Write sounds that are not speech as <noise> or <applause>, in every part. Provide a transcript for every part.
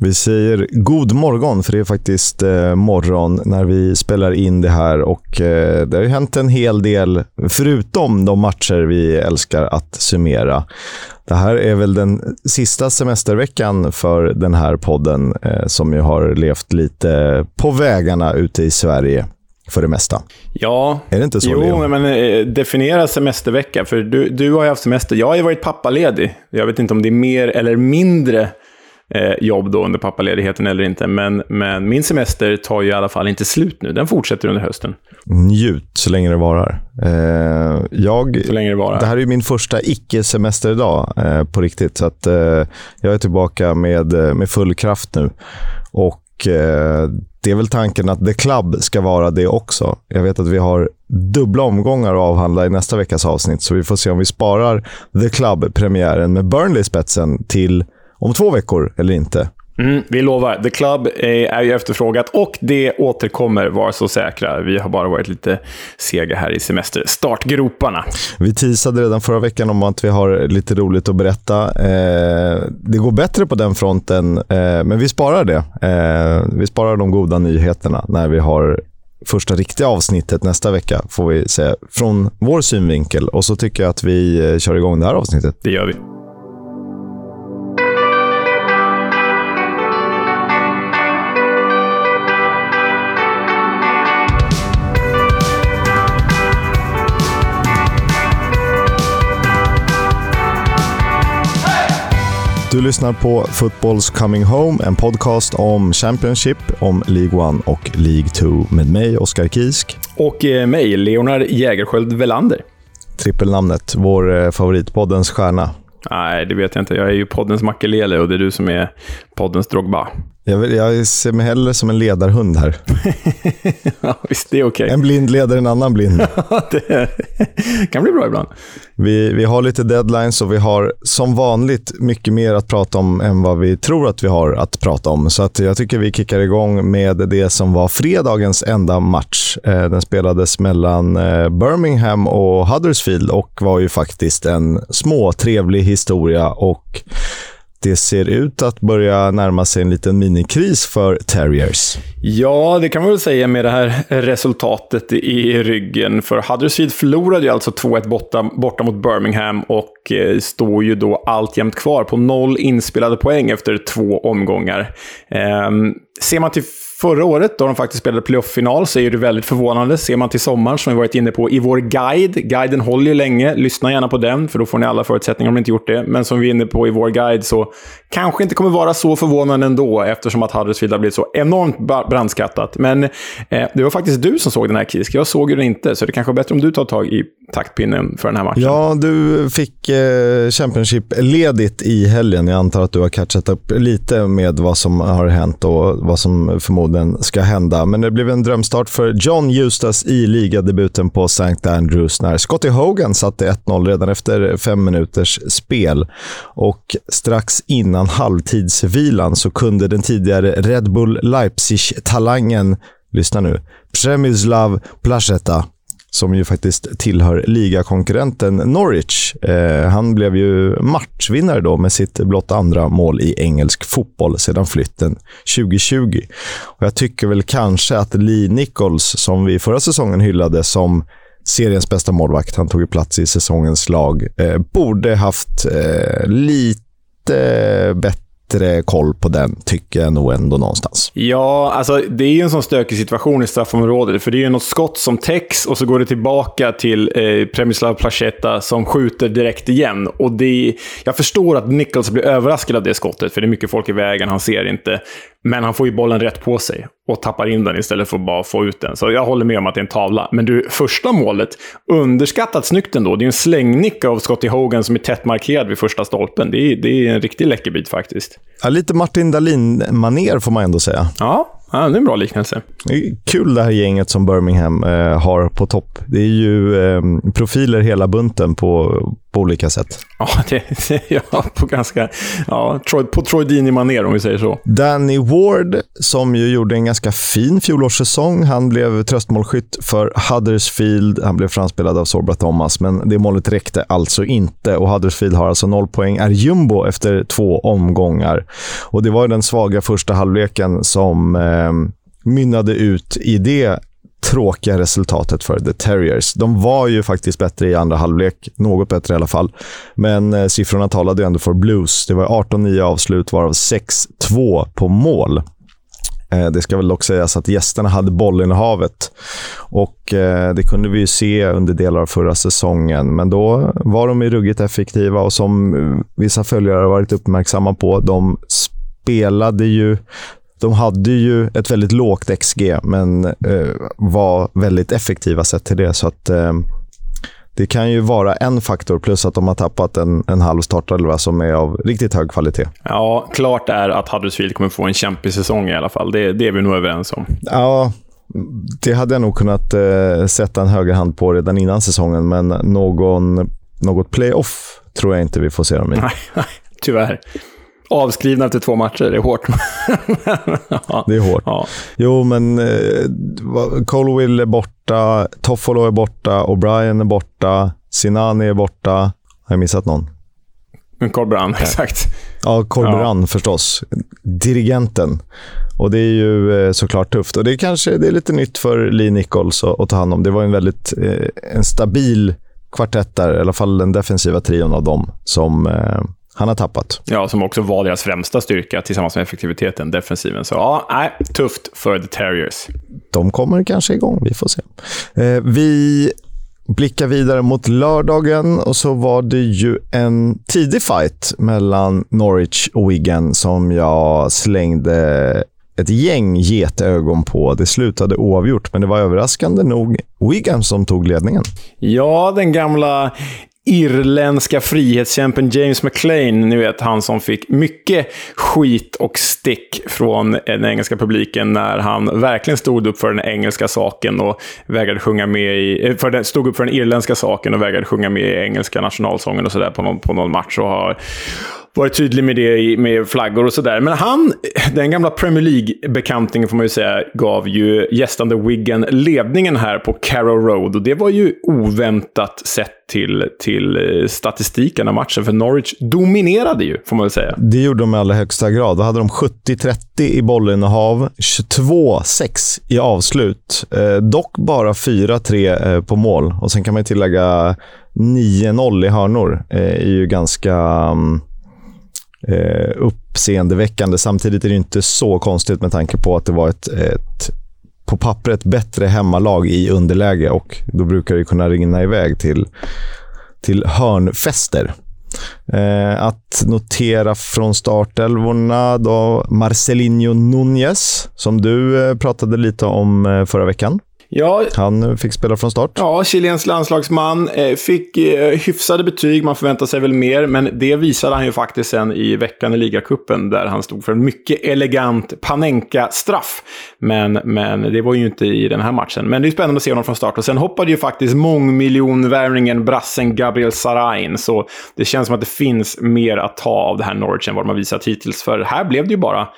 Vi säger god morgon, för det är faktiskt eh, morgon när vi spelar in det här. och eh, Det har ju hänt en hel del, förutom de matcher vi älskar att summera. Det här är väl den sista semesterveckan för den här podden, eh, som ju har levt lite på vägarna ute i Sverige för det mesta. Ja, är det inte så, jo, Leo? men eh, definiera semestervecka. För du, du har ju haft semester. Jag har ju varit pappaledig. Jag vet inte om det är mer eller mindre eh, jobb då under pappaledigheten eller inte. Men, men min semester tar ju i alla fall inte slut nu. Den fortsätter under hösten. Njut så länge det varar. Eh, jag, så länge det varar. Det här är min första icke-semesterdag eh, på riktigt. Så att, eh, jag är tillbaka med, eh, med full kraft nu. Och eh, det är väl tanken att The Club ska vara det också. Jag vet att vi har dubbla omgångar att avhandla i nästa veckas avsnitt, så vi får se om vi sparar The Club-premiären med Burnley spetsen till om två veckor eller inte. Mm, vi lovar. The Club är, ju efterfrågat och det återkommer, var så säkra. Vi har bara varit lite sega här i semesterstartgroparna. Vi teasade redan förra veckan om att vi har lite roligt att berätta. Eh, det går bättre på den fronten, eh, men vi sparar det. Eh, vi sparar de goda nyheterna när vi har första riktiga avsnittet nästa vecka, får vi säga, från vår synvinkel. Och så tycker jag att vi eh, kör igång det här avsnittet. Det gör vi. Du lyssnar på Footballs Coming Home, en podcast om Championship, om League 1 och League 2 med mig, Oskar Kisk. Och eh, mig, Leonard Jägerskiöld Velander. Trippelnamnet, vår eh, favoritpoddens stjärna. Nej, det vet jag inte. Jag är ju poddens Makelele och det är du som är poddens Drogba. Jag, vill, jag ser mig hellre som en ledarhund här. <laughs> ja, visst, det är okej. Okay. En blind leder en annan blind. <laughs> det <laughs> kan bli bra ibland. Vi, vi har lite deadlines och vi har som vanligt mycket mer att prata om än vad vi tror att vi har att prata om. Så att jag tycker vi kickar igång med det som var fredagens enda match. Eh, den spelades mellan eh, Birmingham och Huddersfield och var ju faktiskt en småtrevlig historia. och det ser ut att börja närma sig en liten minikris för Terriers. Ja, det kan man väl säga med det här resultatet i ryggen. För Huddersfield förlorade ju alltså 2-1 borta, borta mot Birmingham och eh, står ju då alltjämt kvar på noll inspelade poäng efter två omgångar. Eh, ser man till förra året, då de faktiskt spelade playoff-final, så är det väldigt förvånande. Ser man till sommaren, som vi varit inne på i vår guide. Guiden håller ju länge. Lyssna gärna på den, för då får ni alla förutsättningar om ni inte gjort det. Men som vi är inne på i vår guide, så kanske inte kommer vara så förvånande ändå, eftersom att Huddersfield har blivit så enormt brandskattat. Men eh, det var faktiskt du som såg den här Kisk. Jag såg ju den inte, så det kanske är bättre om du tar tag i taktpinnen för den här matchen. Ja, du fick eh, Championship-ledigt i helgen. Jag antar att du har catchat upp lite med vad som har hänt och vad som förmodligen ska hända. Men det blev en drömstart för John Justas i ligadebuten på St. Andrews när Scotty Hogan satte 1-0 redan efter fem minuters spel. Och strax innan halvtidsvilan så kunde den tidigare Red Bull Leipzig-talangen, lyssna nu, Przemyslav Placheta som ju faktiskt tillhör ligakonkurrenten Norwich. Eh, han blev ju matchvinnare då med sitt blott andra mål i engelsk fotboll sedan flytten 2020. Och jag tycker väl kanske att Lee Nichols, som vi förra säsongen hyllade som seriens bästa målvakt, han tog ju plats i säsongens lag, eh, borde haft eh, lite bättre bättre koll på den, tycker jag nog ändå någonstans. Ja, alltså det är ju en sån stökig situation i straffområdet. För det är ju något skott som täcks och så går det tillbaka till eh, Premislav Placetta som skjuter direkt igen. Och det, jag förstår att Nichols blir överraskad av det skottet, för det är mycket folk i vägen, han ser inte. Men han får ju bollen rätt på sig och tappar in den istället för att bara få ut den. Så jag håller med om att det är en tavla. Men du, första målet, underskattat snyggt ändå. Det är en slängnick av Scotty Hogan som är tätt markerad vid första stolpen. Det är, det är en riktig läckerbit faktiskt. Ja, lite Martin Dahlin-maner får man ändå säga. Ja, Ja, det är en bra liknelse. Det är kul det här gänget som Birmingham eh, har på topp. Det är ju eh, profiler hela bunten på, på olika sätt. Ja, det, ja på ganska... Ja, på Troy Deeney-manér om vi säger så. Danny Ward, som ju gjorde en ganska fin fjolårssäsong. Han blev tröstmålskytt för Huddersfield. Han blev framspelad av Sorba Thomas, men det målet räckte alltså inte. Och Huddersfield har alltså noll poäng, är jumbo efter två omgångar. Och Det var den svaga första halvleken som eh, Ehm, mynnade ut i det tråkiga resultatet för The Terriers. De var ju faktiskt bättre i andra halvlek, något bättre i alla fall. Men eh, siffrorna talade ju ändå för Blues. Det var 18-9 avslut, varav 6-2 på mål. Eh, det ska väl dock sägas att gästerna hade bollinnehavet och eh, det kunde vi ju se under delar av förra säsongen. Men då var de ju ruggigt effektiva och som vissa följare har varit uppmärksamma på, de spelade ju de hade ju ett väldigt lågt XG, men eh, var väldigt effektiva sett till det. Så att eh, det kan ju vara en faktor, plus att de har tappat en, en halv startelva som är av riktigt hög kvalitet. Ja, klart är att Huddersfield kommer få en kämpig säsong i alla fall. Det, det är vi nog överens om. Ja, det hade jag nog kunnat eh, sätta en högerhand på redan innan säsongen, men någon, något playoff tror jag inte vi får se dem i. Nej, <laughs> tyvärr avskrivna efter två matcher. Det är hårt. <laughs> ja. Det är hårt. Ja. Jo, men eh, Colwill är borta, Toffolo är borta, O'Brien är borta, Sinani är borta. Har jag missat någon? Men Corberan, exakt. Ja, Corberan ja. förstås. Dirigenten. Och det är ju eh, såklart tufft. Och det är kanske det är lite nytt för Lee Nichols att, att ta hand om. Det var en väldigt eh, en stabil kvartett där, i alla fall den defensiva trion av dem, som eh, han har tappat. Ja, som också var deras främsta styrka tillsammans med effektiviteten, defensiven. Så ja, nej, tufft för The Terriers. De kommer kanske igång, vi får se. Eh, vi blickar vidare mot lördagen och så var det ju en tidig fight mellan Norwich och Wigan som jag slängde ett gäng getögon på. Det slutade oavgjort, men det var överraskande nog Wigan som tog ledningen. Ja, den gamla irländska frihetskämpen James McLean, ni vet han som fick mycket skit och stick från den engelska publiken när han verkligen stod upp för den engelska saken och vägrade sjunga med i, eh, för den, stod upp för den irländska saken och vägrade sjunga med i engelska nationalsången och sådär på någon, på någon match och har varit tydlig med det med flaggor och sådär. Men han, den gamla Premier League-bekantingen får man ju säga, gav ju gästande Wigan ledningen här på Carrow Road. Och det var ju oväntat sett till, till eh, statistiken av matchen, för Norwich dominerade ju, får man väl säga. Det gjorde de i allra högsta grad. Då hade de 70-30 i bollinnehav, 22-6 i avslut. Eh, dock bara 4-3 eh, på mål. Och sen kan man tillägga 9-0 i hörnor. Eh, är ju ganska... Um, eh, uppseendeväckande. Samtidigt är det inte så konstigt med tanke på att det var ett, ett på pappret bättre hemmalag i underläge och då brukar det kunna rinna iväg till, till hörnfester. Eh, att notera från startelvorna då Marcelinho Nunez, som du eh, pratade lite om eh, förra veckan. Ja, han fick spela från start. Ja, Chilens landslagsman eh, fick eh, hyfsade betyg. Man förväntar sig väl mer, men det visade han ju faktiskt sen i veckan i ligacupen där han stod för en mycket elegant Panenka-straff. Men, men det var ju inte i den här matchen. Men det är spännande att se honom från start. Och sen hoppade ju faktiskt mångmiljonvärvningen brassen Gabriel Sarain. Så det känns som att det finns mer att ta av det här Norwich än vad de har visat hittills. För här blev det ju bara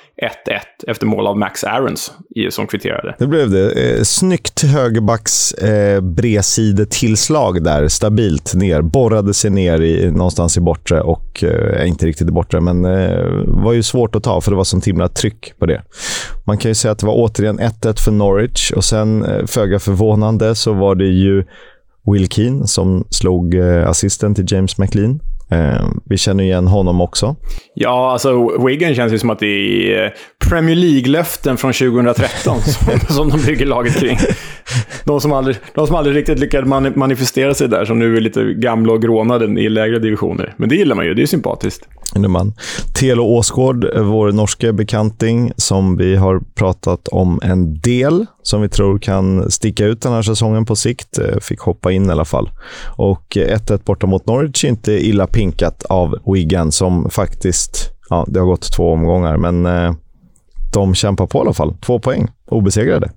1-1 efter mål av Max Aarons som kvitterade. Det blev det. Eh, snyggt högerbacks eh, bredsidetillslag där, stabilt ner. Borrade sig ner i, någonstans i bortre och, eh, inte riktigt i bortre, men eh, var ju svårt att ta för det var sånt himla tryck på det. Man kan ju säga att det var återigen 1-1 för Norwich och sen, eh, föga förvånande, så var det ju Will Keane som slog eh, assisten till James McLean. Eh, vi känner igen honom också. Ja, alltså Wigan känns ju som att det är eh, Premier League-löften från 2013 <laughs> som, som de bygger laget kring. De som aldrig, de som aldrig riktigt lyckades manifestera sig där, som nu är lite gamla och grånade i lägre divisioner. Men det gillar man ju, det är sympatiskt. Man. Telo Åsgård, vår norske bekanting, som vi har pratat om en del, som vi tror kan sticka ut den här säsongen på sikt, eh, fick hoppa in i alla fall. Och 1-1 borta mot Norwich, inte illa pinkat av Wigan, som faktiskt, ja, det har gått två omgångar, men eh, de kämpar på i alla fall. Två poäng, obesegrade.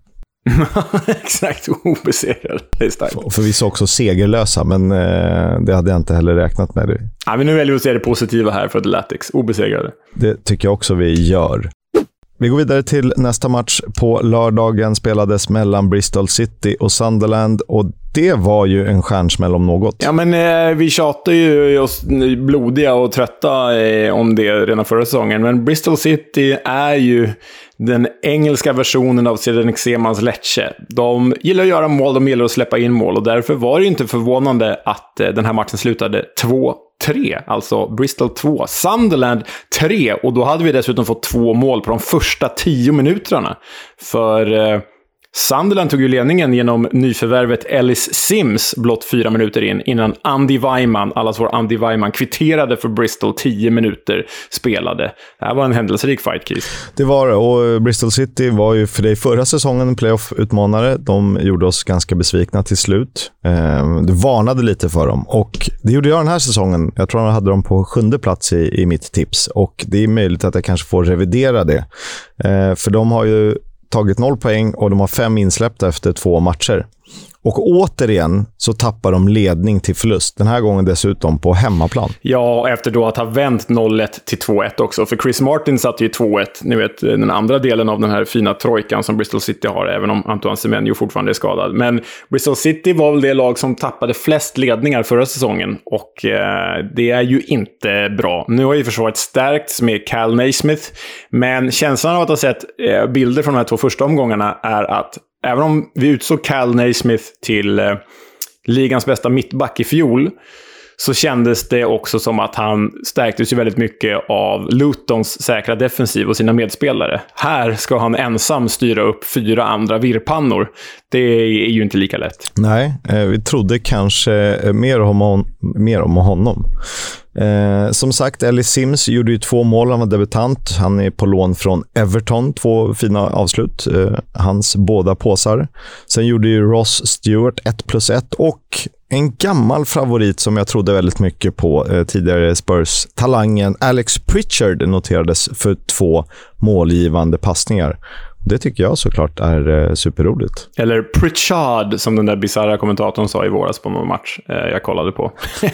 <laughs> Exakt, obesegrade. Det är starkt. Förvisso också segerlösa, men eh, det hade jag inte heller räknat med. Ja, men nu väljer vi att se det positiva här för Athletics. Obesegrade. Det tycker jag också vi gör. Vi går vidare till nästa match. På lördagen spelades mellan Bristol City och Sunderland och det var ju en stjärnsmäll om något. Ja, men eh, vi tjatade ju oss blodiga och trötta eh, om det redan förra säsongen. Men Bristol City är ju den engelska versionen av Zdenek Xemans Lecce. De gillar att göra mål, de gillar att släppa in mål och därför var det ju inte förvånande att eh, den här matchen slutade 2 3, alltså Bristol 2, Sunderland 3 och då hade vi dessutom fått två mål på de första tio minuterna. För eh, Sunderland tog ju ledningen genom nyförvärvet Ellis Sims blott fyra minuter in innan Andy Weimann, allas vår Andy Weimann, kvitterade för Bristol tio minuter spelade. Det här var en händelserik fight, Keith. Det var det, och Bristol City var ju för dig förra säsongen en playoff-utmanare. De gjorde oss ganska besvikna till slut. Ehm, du varnade lite för dem och det gjorde jag den här säsongen. Jag tror jag hade dem på sjunde plats i, i mitt tips och det är möjligt att jag kanske får revidera det. Ehm, för de har ju tagit noll poäng och de har fem insläppta efter två matcher. Och återigen så tappar de ledning till förlust. Den här gången dessutom på hemmaplan. Ja, efter då att ha vänt 0-1 till 2-1 också. För Chris Martin satte ju 2-1, ni vet den andra delen av den här fina trojkan som Bristol City har, även om Antoine Semenyo fortfarande är skadad. Men Bristol City var väl det lag som tappade flest ledningar förra säsongen. Och eh, det är ju inte bra. Nu har ju försvaret stärkts med Cal Naismith. Men känslan av att ha sett eh, bilder från de här två första omgångarna är att även om vi utsåg Cal Naismith till eh, ligans bästa mittback i fjol, så kändes det också som att han stärktes ju väldigt mycket av Lutons säkra defensiv och sina medspelare. Här ska han ensam styra upp fyra andra virrpannor. Det är ju inte lika lätt. Nej, eh, vi trodde kanske eh, mer om, mer om honom. Eh, som sagt, Ellie Sims gjorde ju två mål. Han var debutant. Han är på lån från Everton. Två fina avslut. Eh, hans båda påsar. Sen gjorde ju Ross Stewart 1 plus 1 och en gammal favorit som jag trodde väldigt mycket på eh, tidigare Spurs-talangen Alex Pritchard noterades för två målgivande passningar. Det tycker jag såklart är eh, superroligt. Eller Pritchard, som den där bisarra kommentatorn sa i våras på någon match eh, jag kollade på. <laughs>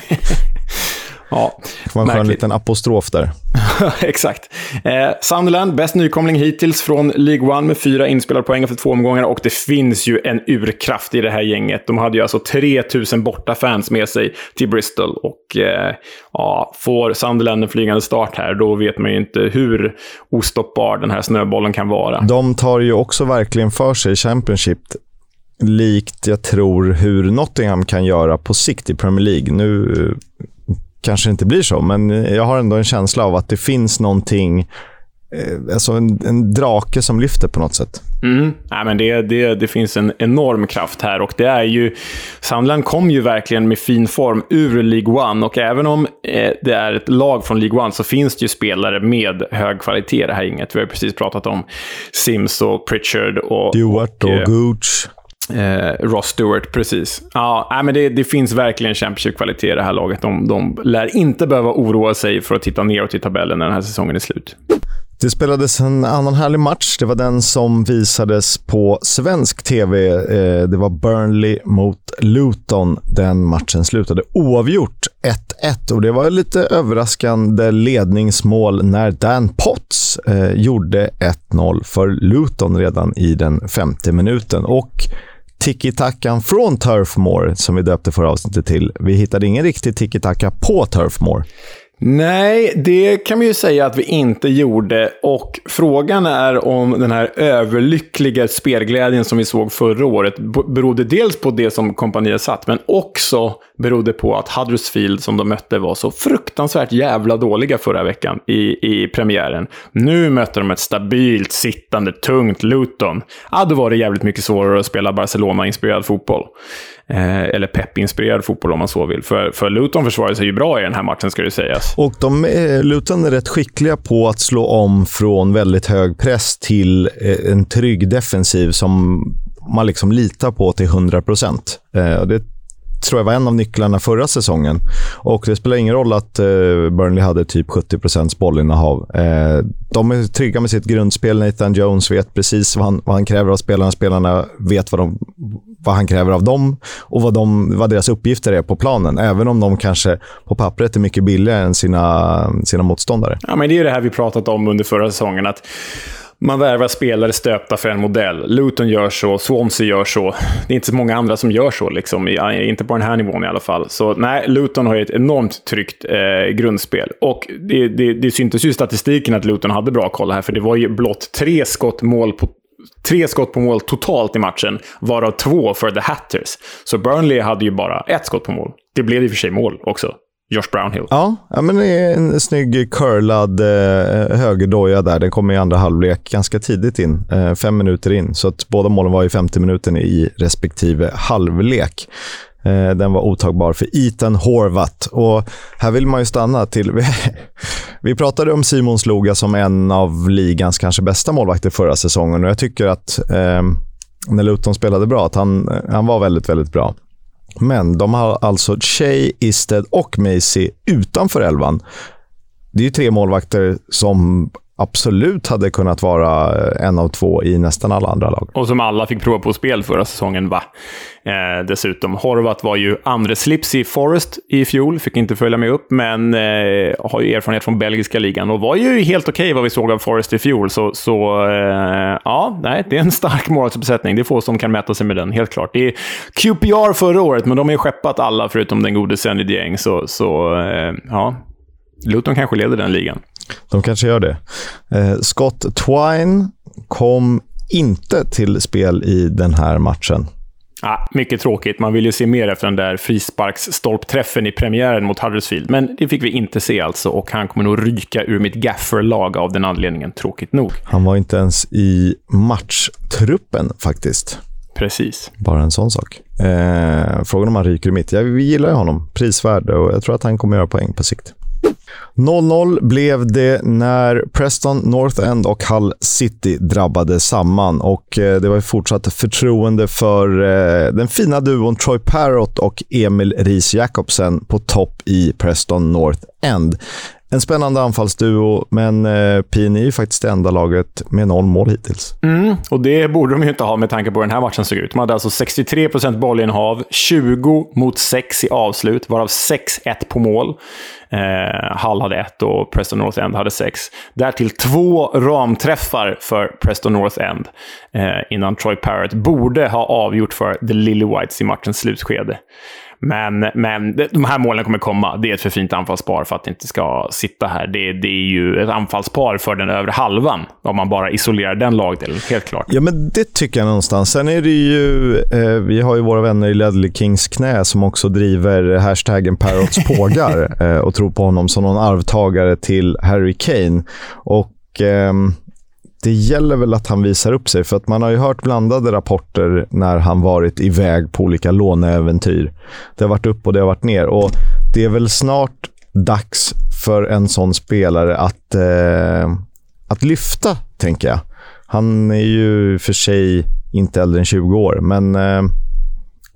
Ja, det var en skön liten apostrof där. <laughs> Exakt. Eh, Sunderland, bäst nykomling hittills från League One med fyra inspelade poäng efter två omgångar. Och det finns ju en urkraft i det här gänget. De hade ju alltså 3000 borta fans med sig till Bristol. Och eh, ja, får Sunderland en flygande start här, då vet man ju inte hur ostoppbar den här snöbollen kan vara. De tar ju också verkligen för sig Championship likt jag tror hur Nottingham kan göra på sikt i Premier League. Nu kanske inte blir så, men jag har ändå en känsla av att det finns någonting eh, Alltså en, en drake som lyfter på något sätt. Mm. Ja, men det, det, det finns en enorm kraft här och det är ju... Sunderland kom ju verkligen med fin form ur League One och även om eh, det är ett lag från League One så finns det ju spelare med hög kvalitet i det här inget. Vi har precis pratat om Sims och Pritchard och... Stewart och, och eh, Gooch. Eh, Ross Stewart, precis. Ja, men det, det finns verkligen Championship-kvalitet i det här laget. De, de lär inte behöva oroa sig för att titta neråt i tabellen när den här säsongen är slut. Det spelades en annan härlig match. Det var den som visades på svensk tv. Eh, det var Burnley mot Luton. Den matchen slutade oavgjort 1-1 och det var lite överraskande ledningsmål när Dan Potts eh, gjorde 1-0 för Luton redan i den femte minuten. Och tiki-takan från Turfmore, som vi döpte förra avsnittet till. Vi hittade ingen riktig tiki-taka på Turfmore. Nej, det kan vi ju säga att vi inte gjorde. Och frågan är om den här överlyckliga spelglädjen som vi såg förra året berodde dels på det som kompaniet satt, men också berodde på att Huddersfield som de mötte var så fruktansvärt jävla dåliga förra veckan i, i premiären. Nu mötte de ett stabilt, sittande, tungt Luton. Ja, då var det jävligt mycket svårare att spela Barcelona-inspirerad fotboll. Eh, eller peppinspirerad fotboll om man så vill. För, för Luton försvarade sig ju bra i den här matchen, ska det sägas. Och de, eh, Luton är rätt skickliga på att slå om från väldigt hög press till eh, en trygg defensiv som man liksom litar på till 100 procent. Eh, det tror jag var en av nycklarna förra säsongen. Och det spelar ingen roll att eh, Burnley hade typ 70% bollinnehav. Eh, de är trygga med sitt grundspel. Nathan Jones vet precis vad han, vad han kräver av spelarna. Spelarna vet vad, de, vad han kräver av dem och vad, de, vad deras uppgifter är på planen. Även om de kanske på pappret är mycket billigare än sina, sina motståndare. Ja, men det är det här vi pratat om under förra säsongen. att man värvar spelare stöpta för en modell. Luton gör så, Swansea gör så. Det är inte så många andra som gör så, liksom. inte på den här nivån i alla fall. Så nej, Luton har ju ett enormt tryggt eh, grundspel. Och det, det, det syntes ju i statistiken att Luton hade bra koll här, för det var ju blott tre skott mål på tre skott på mål totalt i matchen, varav två för The Hatters. Så Burnley hade ju bara ett skott på mål. Det blev i och för sig mål också. Josh Brownhill. Ja, ja men det är en snygg curlad eh, högerdoja där. Den kommer i andra halvlek ganska tidigt in, eh, fem minuter in. Så att båda målen var i 50 minuter i respektive halvlek. Eh, den var otagbar för Ethan Horvath. Och här vill man ju stanna till... <laughs> Vi pratade om Simon Sloga som en av ligans kanske bästa målvakter förra säsongen och jag tycker att eh, när Luton spelade bra, att han, eh, han var väldigt, väldigt bra. Men de har alltså Shea, Isted och Macy utanför elvan. Det är ju tre målvakter som absolut hade kunnat vara eh, en av två i nästan alla andra lag. Och som alla fick prova på spel förra säsongen, va? Eh, dessutom, Horvat var ju andra slips i Forest i fjol, fick inte följa med upp, men eh, har ju erfarenhet från belgiska ligan och var ju helt okej okay vad vi såg av Forest i fjol. Så, så eh, ja, nej, det är en stark målvaktsuppsättning. Det är få som kan mäta sig med den, helt klart. Det är QPR förra året, men de har ju skeppat alla förutom den gode Senny Dieng, så, så eh, ja. Luton kanske leder den ligan. De kanske gör det. Eh, Scott Twine kom inte till spel i den här matchen. Ja, mycket tråkigt. Man vill ju se mer efter den där frisparksstolpträffen i premiären mot Huddersfield. Men det fick vi inte se alltså och han kommer nog ryka ur mitt gafferlag av den anledningen, tråkigt nog. Han var inte ens i matchtruppen faktiskt. Precis. Bara en sån sak. Eh, frågan om han ryker i mitt. Ja, vi gillar honom. Prisvärd och jag tror att han kommer göra poäng på sikt. 0-0 blev det när Preston North End och Hull City drabbade samman och eh, det var fortsatt förtroende för eh, den fina duon Troy Parrott och Emil Ries Jakobsen på topp i Preston North End. En spännande anfallsduo, men eh, är faktiskt det enda laget med noll mål hittills. Mm, och det borde de ju inte ha med tanke på hur den här matchen såg ut. De hade alltså 63% bollinnehav, 20 mot 6 i avslut, varav 6-1 på mål. Eh, Hull hade 1 och Preston North End hade 6. Därtill två ramträffar för Preston North End eh, innan Troy Parrott borde ha avgjort för The Lily Whites i matchens slutskede. Men, men de här målen kommer komma. Det är ett för fint anfallspar för att det inte ska sitta här. Det, det är ju ett anfallspar för den övre halvan, om man bara isolerar den lagdelen, helt klart. Ja, men det tycker jag någonstans. Sen är det ju, eh, vi har ju våra vänner i Ledley Kings knä som också driver hashtaggen Parrots <laughs> pågar eh, och tror på honom som någon arvtagare till Harry Kane. Och... Eh, det gäller väl att han visar upp sig, för att man har ju hört blandade rapporter när han varit iväg på olika låneäventyr. Det har varit upp och det har varit ner och det är väl snart dags för en sån spelare att, eh, att lyfta, tänker jag. Han är ju för sig inte äldre än 20 år, men eh,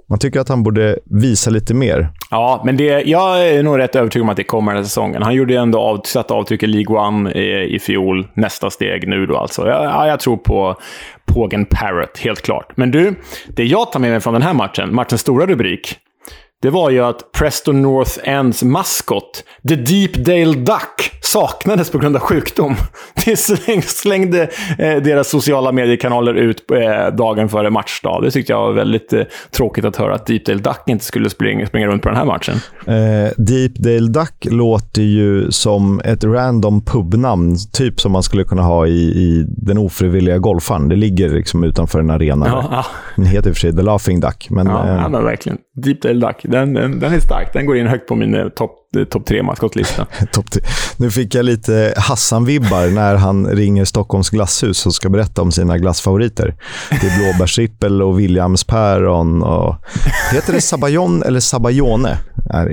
man tycker att han borde visa lite mer. Ja, men det, jag är nog rätt övertygad om att det kommer den här säsongen. Han gjorde ju ändå av, satt avtryck i League One i, i fjol. Nästa steg nu då alltså. Ja, jag tror på Pågen Parrot, helt klart. Men du, det jag tar med mig från den här matchen, matchens stora rubrik, det var ju att Preston North Ends maskot, The Deepdale Duck, saknades på grund av sjukdom. <laughs> Det slängde eh, deras sociala mediekanaler ut eh, dagen före matchdag. Det tyckte jag var väldigt eh, tråkigt att höra att Deepdale Duck inte skulle springa, springa runt på den här matchen. Eh, Deepdale Duck låter ju som ett random pubnamn, typ som man skulle kunna ha i, i den ofrivilliga golfaren. Det ligger liksom utanför en arena. Ja, ja. Den heter i och för sig The Laughing Duck. Men, ja, eh, ja, verkligen. Deepdale Duck, den, den, den, är stark. Den går in högt på min topp top tre maskotlista. <laughs> top nu fick jag lite Hassan-vibbar när han ringer Stockholms glasshus och ska berätta om sina glassfavoriter. Det är blåbärsrippel och Williamspäron. Och... Heter det Sabayon eller Sabayone? Är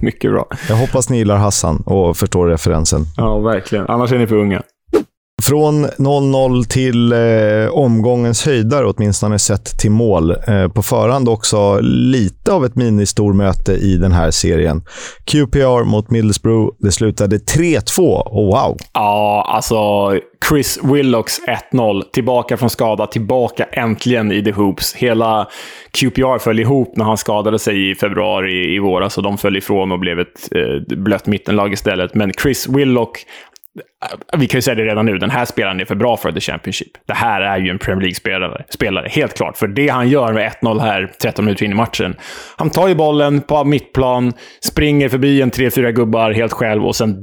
<laughs> Mycket bra. Jag hoppas ni gillar Hassan och förstår referensen. Ja, verkligen. Annars är ni för unga. Från 0-0 till eh, omgångens höjdare, åtminstone sett till mål. Eh, på förhand också lite av ett ministormöte i den här serien. QPR mot Middlesbrough. Det slutade 3-2. Oh, wow! Ja, alltså Chris Willocks 1-0. Tillbaka från skada, tillbaka äntligen i The Hoops. Hela QPR föll ihop när han skadade sig i februari i våras och de föll ifrån och blev ett eh, blött mittenlag istället. Men Chris Willock vi kan ju säga det redan nu, den här spelaren är för bra för The Championship. Det här är ju en Premier League-spelare, spelare, helt klart. För det han gör med 1-0 här, 13 minuter in i matchen. Han tar ju bollen på mittplan, springer förbi en 3-4 gubbar helt själv och sen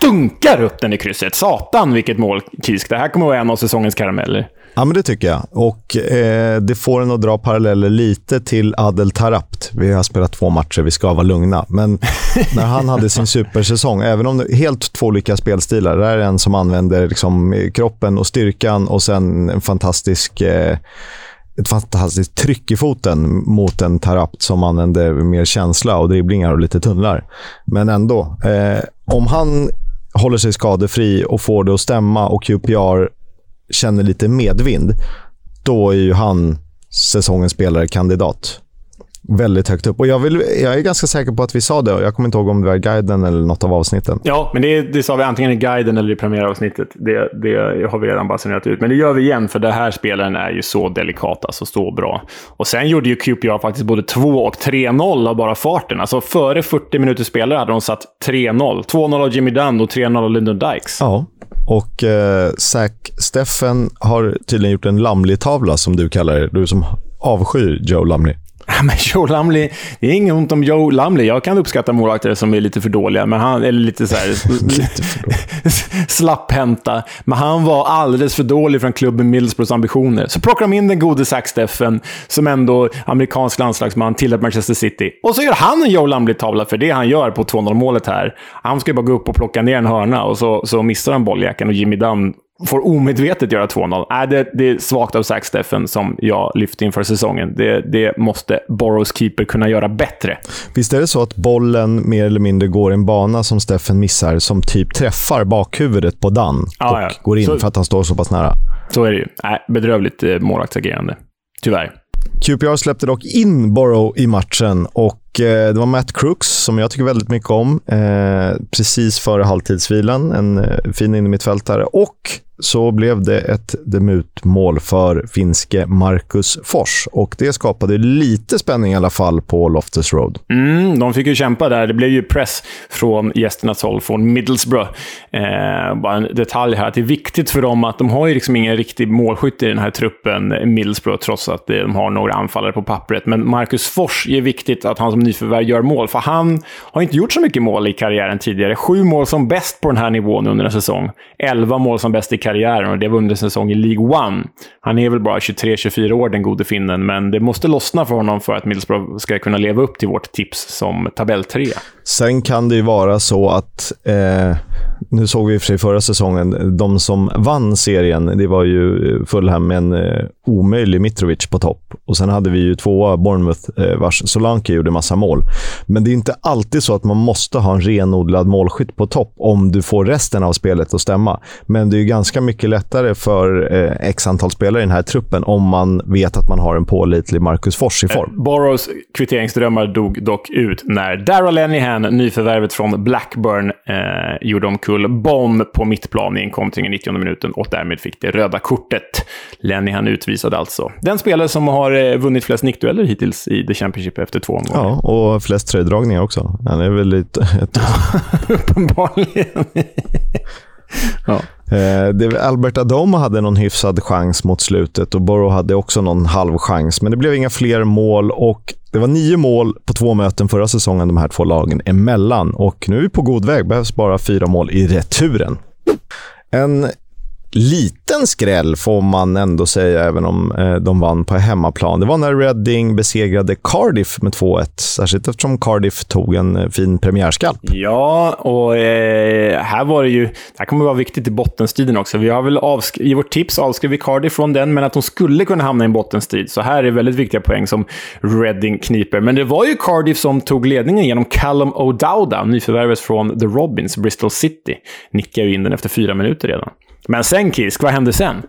dunkar upp den i krysset. Satan vilket mål, Kisk. Det här kommer att vara en av säsongens karameller. Ja, men det tycker jag. Och eh, Det får en att dra paralleller lite till Adel Tarapt. Vi har spelat två matcher, vi ska vara lugna. Men <laughs> när han hade sin supersäsong, även om det är helt två olika spelstilar. Det är en som använder liksom, kroppen och styrkan och sen en fantastisk... Eh, ett fantastiskt tryck i foten mot en Tarapt som använder mer känsla och dribblingar och lite tunnlar. Men ändå, eh, om han håller sig skadefri och får det att stämma och QPR känner lite medvind, då är ju han säsongens spelare-kandidat. Väldigt högt upp. Och jag, vill, jag är ganska säker på att vi sa det. Jag kommer inte ihåg om det var guiden eller något av avsnitten. Ja, men det, det sa vi antingen i guiden eller i premiäravsnittet. Det, det har vi redan basunerat ut. Men det gör vi igen, för den här spelaren är ju så delikat, alltså så bra. Och sen gjorde ju QPR faktiskt både 2 och 3-0 av bara farten. Alltså före 40 minuter spelare hade de satt 3-0. 2-0 av Jimmy Dunn och 3-0 av Lyndon Dykes. Ja, och eh, Zack Steffen har tydligen gjort en Lamley-tavla, som du kallar det. Du som avskyr Joe Lamley. Men Joe Lumley, det är inget ont om Joe Lumley. Jag kan uppskatta målvakter som är lite för dåliga, men han, eller lite så här, <laughs> <laughs> slapphänta. Men han var alldeles för dålig från klubben Middlesbroughs ambitioner. Så plockar de in den gode Zack Steffen, som ändå amerikansk landslagsman, till Manchester City. Och så gör han en Joe Lumley-tavla för det han gör på 2-0-målet här. Han ska ju bara gå upp och plocka ner en hörna och så, så missar han bolljäkeln och Jimmy Dunn får omedvetet göra 2-0. Äh, det, det är svagt av Zack Steffen som jag lyfte inför säsongen. Det, det måste Boros keeper kunna göra bättre. Visst är det så att bollen mer eller mindre går en bana som Steffen missar, som typ träffar bakhuvudet på Dan ja, och ja. går in så, för att han står så pass nära? Så är det ju. Äh, bedrövligt eh, målvaktsagerande. Tyvärr. QPR släppte dock in Borough i matchen och Eh, det var Matt Crooks, som jag tycker väldigt mycket om, eh, precis före halvtidsvilan. En eh, fin innermittfältare. Och så blev det ett debutmål för finske Marcus Fors. Och det skapade lite spänning i alla fall på Loftus Road. Mm, de fick ju kämpa där. Det blev ju press från gästernas håll, från Middlesbrough. Eh, bara en detalj här, att det är viktigt för dem att de har ju liksom ingen riktig målskytt i den här truppen, Middlesbrough, trots att eh, de har några anfallare på pappret. Men Marcus Fors är viktigt att han som nyförvärv gör mål, för han har inte gjort så mycket mål i karriären tidigare. Sju mål som bäst på den här nivån under en säsong. Elva mål som bäst i karriären och det var under en säsong i League One. Han är väl bara 23-24 år, den gode finnen, men det måste lossna för honom för att Middlesbrough ska kunna leva upp till vårt tips som tabelltrea. Sen kan det ju vara så att, eh, nu såg vi i och för sig förra säsongen, de som vann serien, det var ju Fulham med en eh, omöjlig Mitrovic på topp. Och sen hade vi ju tvåa Bournemouth, eh, vars Solanke gjorde massa mål. Men det är inte alltid så att man måste ha en renodlad målskytt på topp om du får resten av spelet att stämma. Men det är ju ganska mycket lättare för eh, x antal spelare i den här truppen om man vet att man har en pålitlig Marcus Fors i form. Eh, Boroughs kvitteringsdrömmar dog dock ut när Darrell Lenihan, nyförvärvet från Blackburn, eh, gjorde omkull Bonn på mittplan i en kontring i 90 minuten och därmed fick det röda kortet. Lenihan utvisad alltså. Den spelare som har eh, vunnit flest nickdueller hittills i The Championship efter två omgångar. Ja, och flest tröjdragningar också. Han är väl lite... <laughs> Ett... <laughs> Uppenbarligen. <laughs> ja. Eh, Albert Adoma hade någon hyfsad chans mot slutet och Borough hade också någon halv chans. Men det blev inga fler mål och det var nio mål på två möten förra säsongen de här två lagen emellan. Och nu är vi på god väg. behövs bara fyra mål i returen. En liten skräll får man ändå säga, även om eh, de vann på hemmaplan. Det var när Reading besegrade Cardiff med 2-1, särskilt eftersom Cardiff tog en eh, fin premiärskalp. Ja, och eh, här var det ju... Det här kommer vara viktigt i bottenstriden också. Vi har väl i vårt tips avskrivit Cardiff från den, men att de skulle kunna hamna i en bottenstrid. Så här är väldigt viktiga poäng som Reading kniper. Men det var ju Cardiff som tog ledningen genom Callum O'Dowda, nyförvärvet från The Robins, Bristol City. Nickade ju in den efter fyra minuter redan. Men sen Kisk, vad hände sen?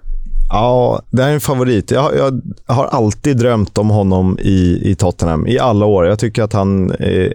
Ja, det här är en favorit. Jag, jag, har alltid drömt om honom i, i Tottenham i alla år. Jag tycker att han är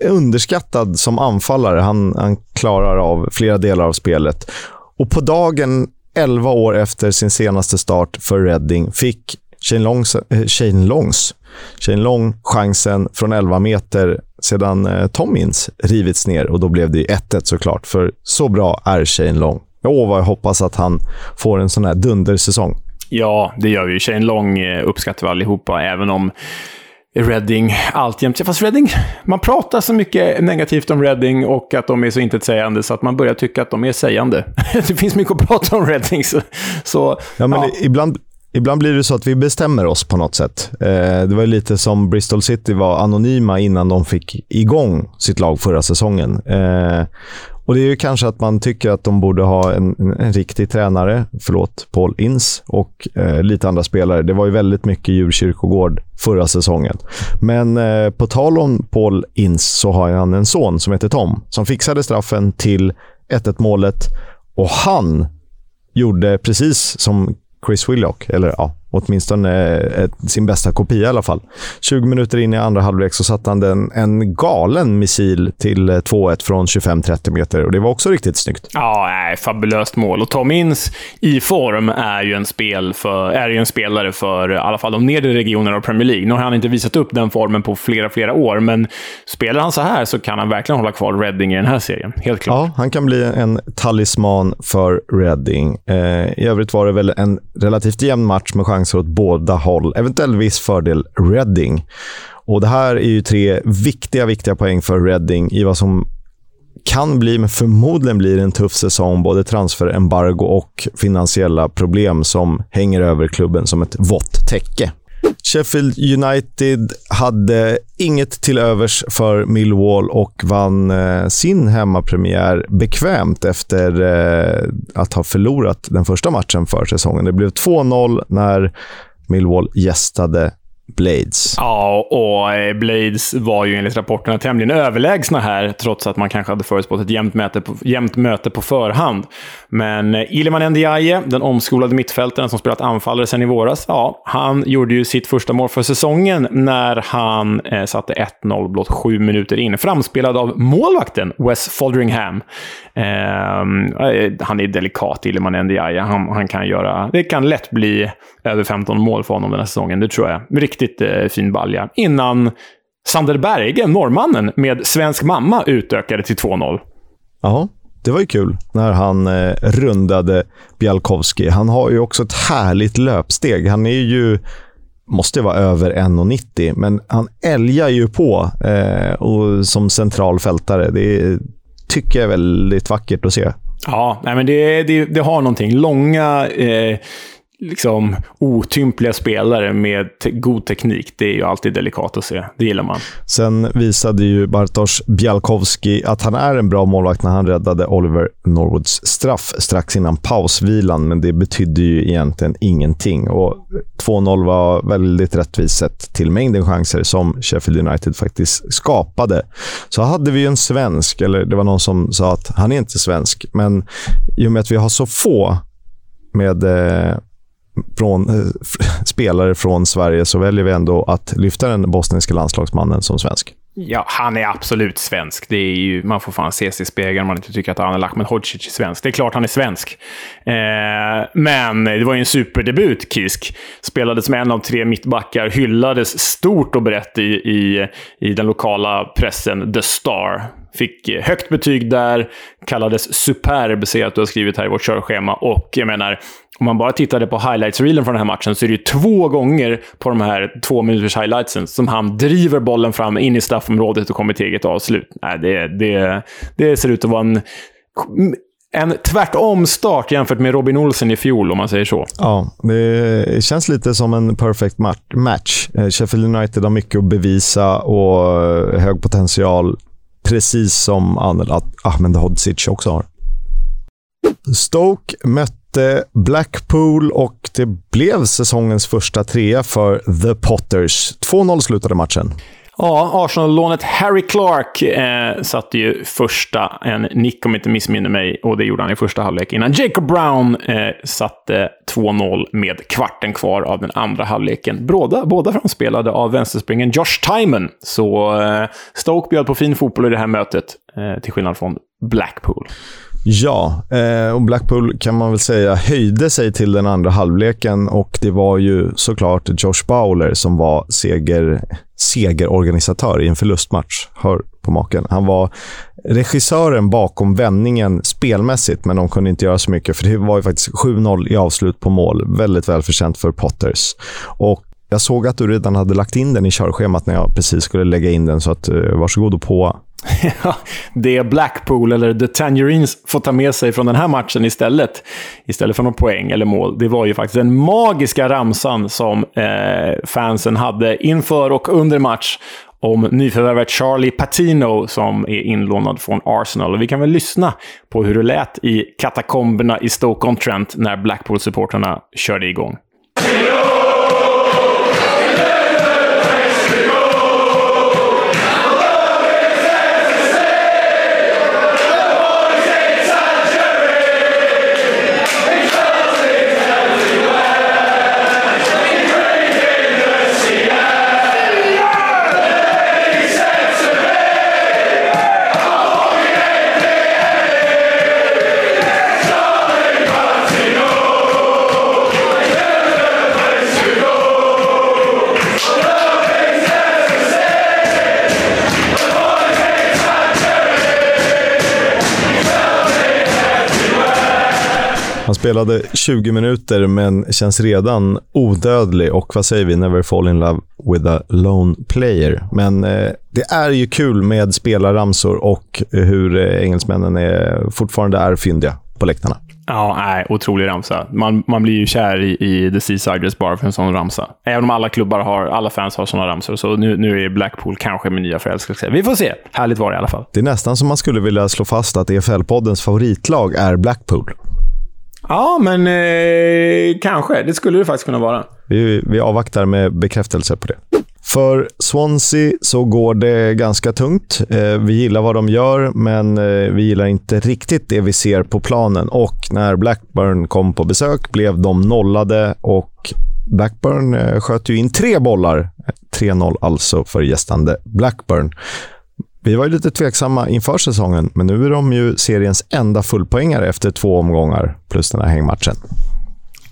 underskattad som anfallare. Han, han klarar av flera delar av spelet. Och på dagen 11 år efter sin senaste start för Reading fick Shane Longs, eh, Shane Longs Shane Long chansen från 11 meter sedan eh, Tommins rivits ner och då blev det 1-1 såklart, för så bra är Shane Long. Åh, vad jag hoppas att han får en sån här dundersäsong. Ja, det gör vi. Shane Long eh, uppskattar vi allihopa, även om Reading alltjämt... Fast Reading, man pratar så mycket negativt om Reading och att de är så intetsägande så att man börjar tycka att de är sägande. <laughs> det finns mycket att prata om Reading. Så, så ja, men ja. ibland, ibland blir det så att vi bestämmer oss på något sätt. Eh, det var lite som Bristol City var anonyma innan de fick igång sitt lag förra säsongen. Eh, och Det är ju kanske att man tycker att de borde ha en, en, en riktig tränare, förlåt, Paul Ince, och eh, lite andra spelare. Det var ju väldigt mycket djurkyrkogård förra säsongen. Men eh, på tal om Paul Ince så har han en son som heter Tom som fixade straffen till 1-1 målet och han gjorde precis som Chris Willock, eller ja, åtminstone eh, sin bästa kopia i alla fall. 20 minuter in i andra halvlek så satte han den, en galen missil till 2-1 eh, från 25-30 meter och det var också riktigt snyggt. Ja, nej, fabulöst mål. Och Tom Inns i form är ju en, spel för, är ju en spelare för i alla fall de nedre regionerna av Premier League. Nu har han inte visat upp den formen på flera, flera år, men spelar han så här så kan han verkligen hålla kvar Reading i den här serien. Helt klart. Ja, han kan bli en talisman för Reading. Eh, I övrigt var det väl en relativt jämn match med chans chanser åt båda håll. Eventuellt viss fördel Reading. Och Det här är ju tre viktiga, viktiga poäng för Reading i vad som kan bli, men förmodligen blir en tuff säsong. Både transferembargo och finansiella problem som hänger över klubben som ett vått täcke. Sheffield United hade inget till övers för Millwall och vann eh, sin hemmapremiär bekvämt efter eh, att ha förlorat den första matchen för säsongen. Det blev 2-0 när Millwall gästade Blades. Ja, och eh, Blades var ju enligt rapporterna tämligen överlägsna här, trots att man kanske hade förutspått ett jämnt möte på, jämnt möte på förhand. Men eh, Ilman Ndiaye, den omskolade mittfältaren som spelat anfallare sedan i våras, ja, han gjorde ju sitt första mål för säsongen när han eh, satte 1-0 blott sju minuter in. Framspelad av målvakten Wes Folderingham. Ehm, eh, han är delikat, Ilman Ndiaye. Han, han kan göra... Det kan lätt bli över 15 mål för honom den här säsongen, det tror jag. Riktigt eh, fin balja. Innan Sander Berge, norrmannen, med svensk mamma utökade till 2-0. Ja, det var ju kul när han eh, rundade Bjalkowski. Han har ju också ett härligt löpsteg. Han är ju måste vara över 1,90, men han älgar ju på eh, och som central fältare. Det tycker jag är väldigt vackert att se. Ja, nej, men det, det, det har någonting. Långa, eh, liksom otympliga spelare med te god teknik. Det är ju alltid delikat att se. Det gillar man. Sen visade ju Bartosz Bialkowski att han är en bra målvakt när han räddade Oliver Norwoods straff strax innan pausvilan, men det betydde ju egentligen ingenting. Och 2-0 var väldigt rättvist sett till mängden chanser som Sheffield United faktiskt skapade. Så hade vi ju en svensk, eller det var någon som sa att han är inte svensk, men i och med att vi har så få med eh, från, eh, <laughs> spelare från Sverige så väljer vi ändå att lyfta den bosniska landslagsmannen som svensk. Ja, han är absolut svensk. Det är ju, man får fan se sig i spegeln om man inte tycker att Anel Ahmedhodzic är svensk. Det är klart han är svensk. Eh, men det var ju en superdebut, Kisk. Spelade som en av tre mittbackar, hyllades stort och brett i, i, i den lokala pressen, The Star. Fick eh, högt betyg där, kallades superb, ser jag att du har skrivit här i vårt körschema. Och jag menar, om man bara tittade på highlights-reelen från den här matchen så är det ju två gånger på de här två minuters highlightsen som han driver bollen fram in i straffområdet och kommer till eget avslut. Nej, det, det, det ser ut att vara en en tvärtom-start jämfört med Robin Olsen i fjol, om man säger så. Ja, det känns lite som en perfect match. Eh, Sheffield United har mycket att bevisa och eh, hög potential, precis som Ahmedhodzic också har. Stoke mötte mötte Blackpool och det blev säsongens första trea för The Potters. 2-0 slutade matchen. Ja, Arsenal-lånet Harry Clark eh, satte ju första, en nick om jag inte missminner mig, och det gjorde han i första halvlek innan Jacob Brown eh, satte 2-0 med kvarten kvar av den andra halvleken. Båda, båda framspelade av vänsterspringen Josh Timon, så eh, Stoke bjöd på fin fotboll i det här mötet, Eh, till skillnad från Blackpool. Ja, eh, och Blackpool kan man väl säga höjde sig till den andra halvleken och det var ju såklart Josh Bowler som var seger, segerorganisatör i en förlustmatch. Hör på maken. Han var regissören bakom vändningen spelmässigt, men de kunde inte göra så mycket för det var ju faktiskt 7-0 i avslut på mål. Väldigt välförtjänt för Potters. Och jag såg att du redan hade lagt in den i körschemat när jag precis skulle lägga in den, så att, eh, varsågod och på. <laughs> det Blackpool, eller The Tangerines, får ta med sig från den här matchen istället, istället för någon poäng eller mål, det var ju faktiskt den magiska ramsan som eh, fansen hade inför och under match om nyförvärvet Charlie Patino som är inlånad från Arsenal. Och vi kan väl lyssna på hur det lät i katakomberna i Stoke-on-Trent när Blackpool-supportrarna körde igång. Han spelade 20 minuter, men känns redan odödlig och vad säger vi? Never fall in love with a lone player. Men eh, det är ju kul med spelarramsor och hur eh, engelsmännen är, fortfarande är fyndiga på läktarna. Ja, nej, otrolig ramsa. Man, man blir ju kär i, i The Seasiders bara för en sån ramsa. Även om alla klubbar har, alla fans har såna ramsor, så nu, nu är Blackpool kanske min nya förälskelse. Vi får se. Härligt var det i alla fall. Det är nästan som man skulle vilja slå fast att EFL-poddens favoritlag är Blackpool. Ja, men eh, kanske. Det skulle det faktiskt kunna vara. Vi, vi avvaktar med bekräftelse på det. För Swansea så går det ganska tungt. Eh, vi gillar vad de gör, men eh, vi gillar inte riktigt det vi ser på planen. Och när Blackburn kom på besök blev de nollade och Blackburn eh, sköt ju in tre bollar. Eh, 3-0 alltså för gästande Blackburn. Vi var ju lite tveksamma inför säsongen, men nu är de ju seriens enda fullpoängare efter två omgångar plus den här hängmatchen.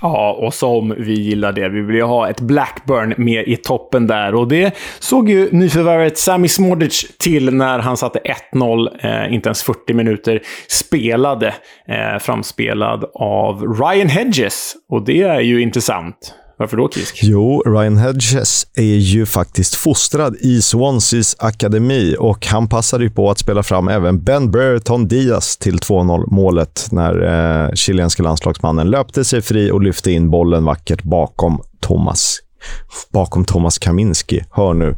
Ja, och som vi gillar det. Vi vill ju ha ett Blackburn med i toppen där. Och det såg ju nyförvärvet Sami Smordic till när han satte 1-0, eh, inte ens 40 minuter spelade. Eh, framspelad av Ryan Hedges. Och det är ju intressant. Varför då, Kisk? Jo, Ryan Hedges är ju faktiskt fostrad i Swanseas akademi och han passade ju på att spela fram även Ben Brereton Diaz till 2-0-målet när eh, chilenska landslagsmannen löpte sig fri och lyfte in bollen vackert bakom Thomas bakom Thomas Kaminski. Hör nu.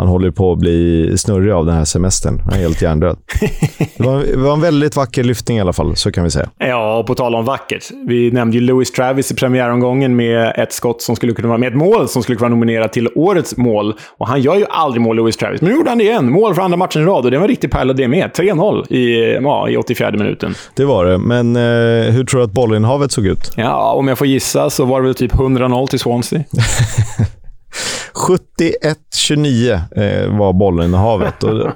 Han håller på att bli snurrig av den här semestern. Han är helt hjärndöd. <laughs> Det var, det var en väldigt vacker lyftning i alla fall, så kan vi säga. Ja, och på tal om vackert. Vi nämnde ju Louis Travis i premiäromgången med ett skott som skulle kunna vara med ett mål som skulle kunna vara nominerat till årets mål. Och han gör ju aldrig mål, Louis Travis. Men nu gjorde han det igen. Mål för andra matchen i rad och det var en riktig pärla det med. 3-0 i, ja, i 84 minuten. Det var det, men eh, hur tror du att bollinnehavet såg ut? Ja, om jag får gissa så var det väl typ 100-0 till Swansea. <laughs> 71-29 eh, var bollinnehavet. Och,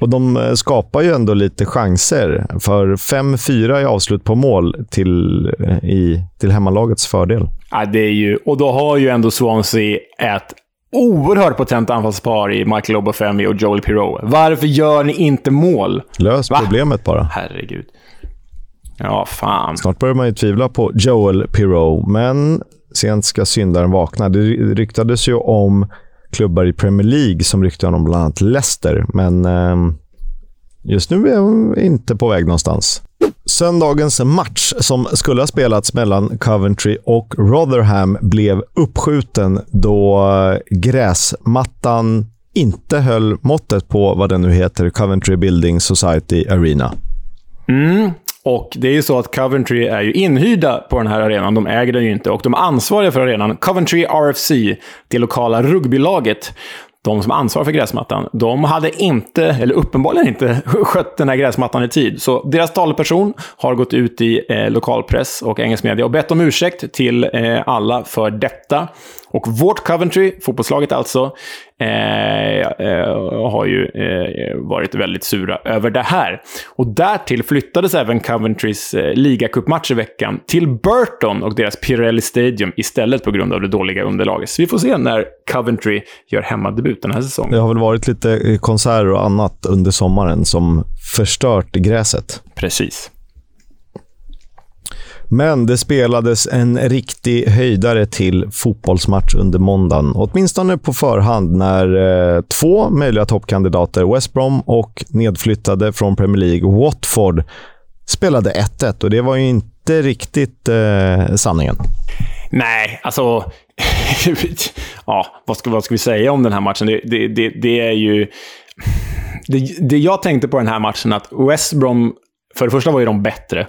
och de eh, skapar ju ändå lite chanser. För 5-4 i avslut på mål till, eh, i, till hemmalagets fördel. Ja, det är ju, och då har ju ändå Swansea ett oerhört potent anfallspar i Michael Obafemi och Joel Pirou. Varför gör ni inte mål? Lös Va? problemet bara. Herregud. Ja, fan. Snart börjar man ju tvivla på Joel Pirou, men sent ska syndaren vakna. Det ryktades ju om klubbar i Premier League som ryktade om bland annat Leicester, men eh, just nu är de inte på väg någonstans. Söndagens match som skulle ha spelats mellan Coventry och Rotherham blev uppskjuten då gräsmattan inte höll måttet på vad den nu heter, Coventry Building Society Arena. Mm, och det är ju så att Coventry är ju inhyrda på den här arenan. De äger den ju inte. Och de ansvariga för arenan, Coventry RFC, det lokala rugbylaget, de som ansvarar för gräsmattan, de hade inte, eller uppenbarligen inte, <laughs> skött den här gräsmattan i tid. Så deras talperson har gått ut i eh, lokalpress och engelsk media och bett om ursäkt till eh, alla för detta. Och vårt Coventry, fotbollslaget alltså, eh, eh, har ju eh, varit väldigt sura över det här. Och därtill flyttades även Coventrys eh, ligacupmatch i veckan till Burton och deras Pirelli Stadium istället på grund av det dåliga underlaget. Så vi får se när Coventry gör hemmadebut den här säsongen. Det har väl varit lite konserter och annat under sommaren som förstört gräset. Precis. Men det spelades en riktig höjdare till fotbollsmatch under måndagen. Åtminstone på förhand när eh, två möjliga toppkandidater, West Brom och nedflyttade från Premier League, Watford, spelade 1-1. Och det var ju inte riktigt eh, sanningen. Nej, alltså... <laughs> ja, vad ska, vad ska vi säga om den här matchen? Det, det, det, det är ju... Det, det jag tänkte på den här matchen, att West Brom... För det första var ju de bättre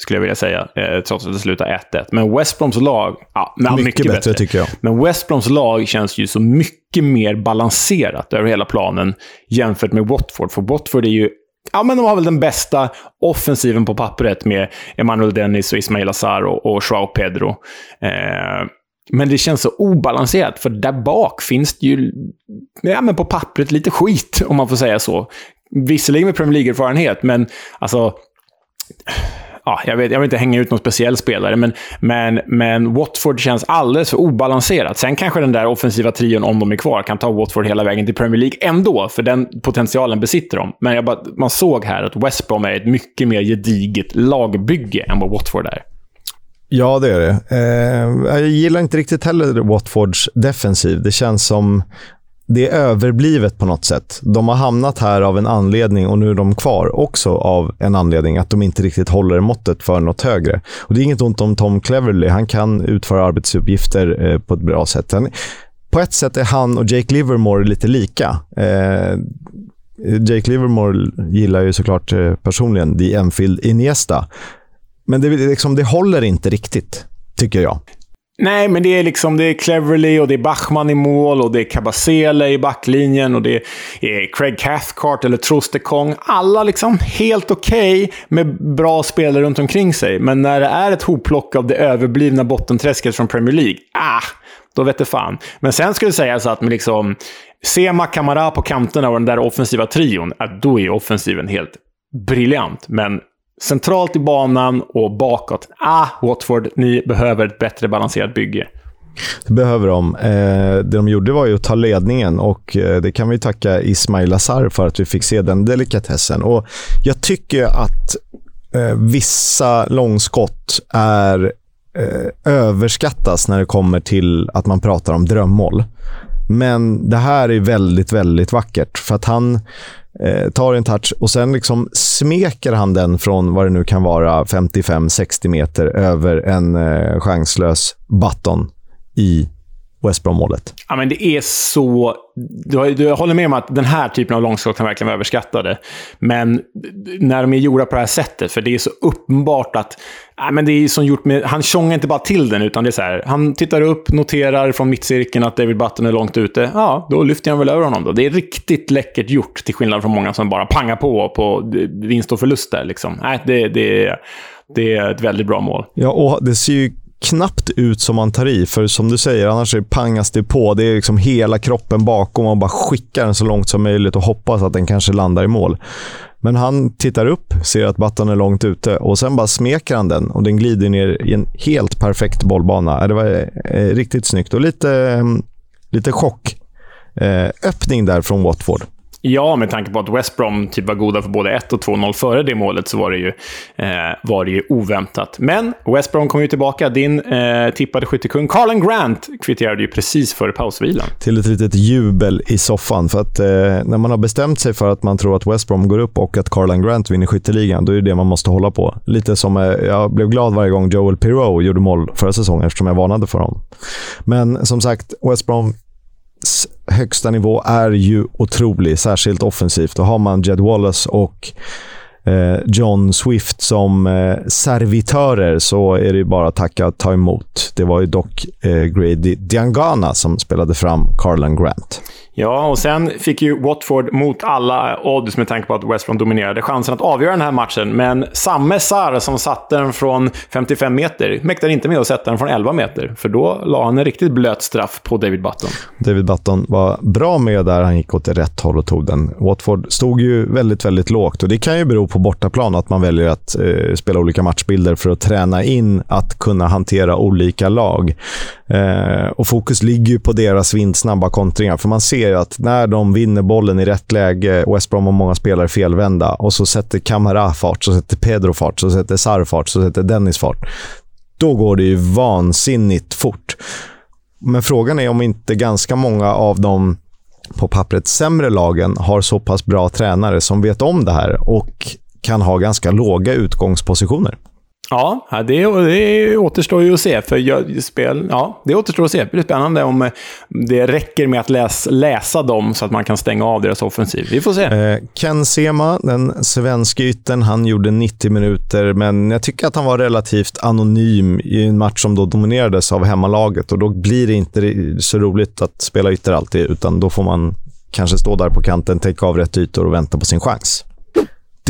skulle jag vilja säga, eh, trots att det slutade 1-1. Men West Broms lag... Ja, mycket, mycket bättre, bättre, tycker jag. Men West Broms lag känns ju så mycket mer balanserat över hela planen jämfört med Watford. För Watford är ju... Ja, men de har väl den bästa offensiven på pappret med Emmanuel Dennis och Ismail Azar och, och Joao Pedro. Eh, men det känns så obalanserat, för där bak finns det ju, ja men på pappret, lite skit, om man får säga så. Visserligen med Premier League-erfarenhet, men alltså ja, jag, vet, jag vill inte hänga ut någon speciell spelare, men, men, men Watford känns alldeles för obalanserat. Sen kanske den där offensiva trion, om de är kvar, kan ta Watford hela vägen till Premier League ändå, för den potentialen besitter de. Men bara, man såg här att West Brom är ett mycket mer gediget lagbygge än vad Watford är. Ja, det är det. Eh, jag gillar inte riktigt heller Watfords defensiv. Det känns som det är överblivet på något sätt. De har hamnat här av en anledning och nu är de kvar också av en anledning att de inte riktigt håller måttet för något högre. Och Det är inget ont om Tom Cleverly. Han kan utföra arbetsuppgifter eh, på ett bra sätt. Han, på ett sätt är han och Jake Livermore lite lika. Eh, Jake Livermore gillar ju såklart eh, personligen The Enfield Iniesta. Men det, liksom, det håller inte riktigt, tycker jag. Nej, men det är liksom det är Cleverly och det är Bachman i mål och det är Kabasele i backlinjen och det är Craig Cathcart eller Trostekong. Alla liksom helt okej okay med bra spelare runt omkring sig. Men när det är ett hopplock av det överblivna bottenträsket från Premier League, ah, då vet det fan. Men sen skulle det sägas att med liksom Sema, Kamara på kanterna och den där offensiva trion, då är offensiven helt briljant. Men centralt i banan och bakåt. Ah, Watford, ni behöver ett bättre balanserat bygge. Det behöver de. Eh, det de gjorde var ju att ta ledningen och eh, det kan vi tacka Ismail Azar för att vi fick se den delikatessen. Och jag tycker att eh, vissa långskott är eh, överskattas när det kommer till att man pratar om drömmål. Men det här är väldigt, väldigt vackert. För att han eh, tar en touch och sen liksom smeker han den från vad det nu kan vara 55-60 meter över en eh, chanslös button i West Brom-målet. Ja, men det är så... Du, du håller med om att den här typen av långskott kan verkligen vara överskattade. Men när de är gjorda på det här sättet, för det är så uppenbart att... Ja, men det är som gjort med... Han tjongar inte bara till den, utan det är så här. Han tittar upp, noterar från mittcirkeln att David Button är långt ute. Ja, då lyfter han väl över honom då. Det är riktigt läckert gjort, till skillnad från många som bara pangar på på vinst och förlust där. Liksom. Nej, det, det, det är ett väldigt bra mål. Ja, och det ser ju knappt ut som man tar i. För som du säger, annars är pangas det på. Det är liksom hela kroppen bakom och bara skickar den så långt som möjligt och hoppas att den kanske landar i mål. Men han tittar upp, ser att batten är långt ute och sen bara smeker han den och den glider ner i en helt perfekt bollbana. Det var eh, riktigt snyggt och lite, mm, lite chock. Eh, öppning där från Watford. Ja, med tanke på att West Brom typ var goda för både 1 och 2-0 före det målet så var det ju, eh, var det ju oväntat. Men West Brom kom ju tillbaka. Din eh, tippade skyttekung Carlen Grant kvitterade ju precis före pausvilan. Till ett litet jubel i soffan. För att eh, när man har bestämt sig för att man tror att West Brom går upp och att Carlen Grant vinner skytteligan, då är det det man måste hålla på. Lite som eh, jag blev glad varje gång Joel Pirou gjorde mål förra säsongen eftersom jag varnade för honom. Men som sagt, West Brom högsta nivå är ju otrolig, särskilt offensivt. Då har man Jed Wallace och eh, John Swift som eh, servitörer så är det bara att tacka och ta emot. Det var ju dock eh, Grady Diangana som spelade fram Carlan Grant. Ja, och sen fick ju Watford mot alla odds med tanke på att West Brom dominerade chansen att avgöra den här matchen. Men samme Sar som satte den från 55 meter mäktade inte med att sätta den från 11 meter. För då la han en riktigt blöt straff på David Button. David Button var bra med där. Han gick åt rätt håll och tog den. Watford stod ju väldigt, väldigt lågt och det kan ju bero på bortaplan att man väljer att eh, spela olika matchbilder för att träna in att kunna hantera olika lag. Eh, och fokus ligger ju på deras vindsnabba kontringar, för man ser ju att när de vinner bollen i rätt läge, West Brom har många spelare felvända, och så sätter Camara fart, så sätter Pedro fart, så sätter Sar fart, så sätter Dennis fart. Då går det ju vansinnigt fort. Men frågan är om inte ganska många av de på pappret sämre lagen har så pass bra tränare som vet om det här och kan ha ganska låga utgångspositioner. Ja, det, det återstår ju att se. För jag, spel, ja, det återstår att se. Det blir spännande om eh, det räcker med att läs, läsa dem så att man kan stänga av deras offensiv. Vi får se. Eh, Ken Sema, den svenska ytten, han gjorde 90 minuter, men jag tycker att han var relativt anonym i en match som då dominerades av hemmalaget. Och Då blir det inte så roligt att spela ytter alltid, utan då får man kanske stå där på kanten, täcka av rätt ytor och vänta på sin chans.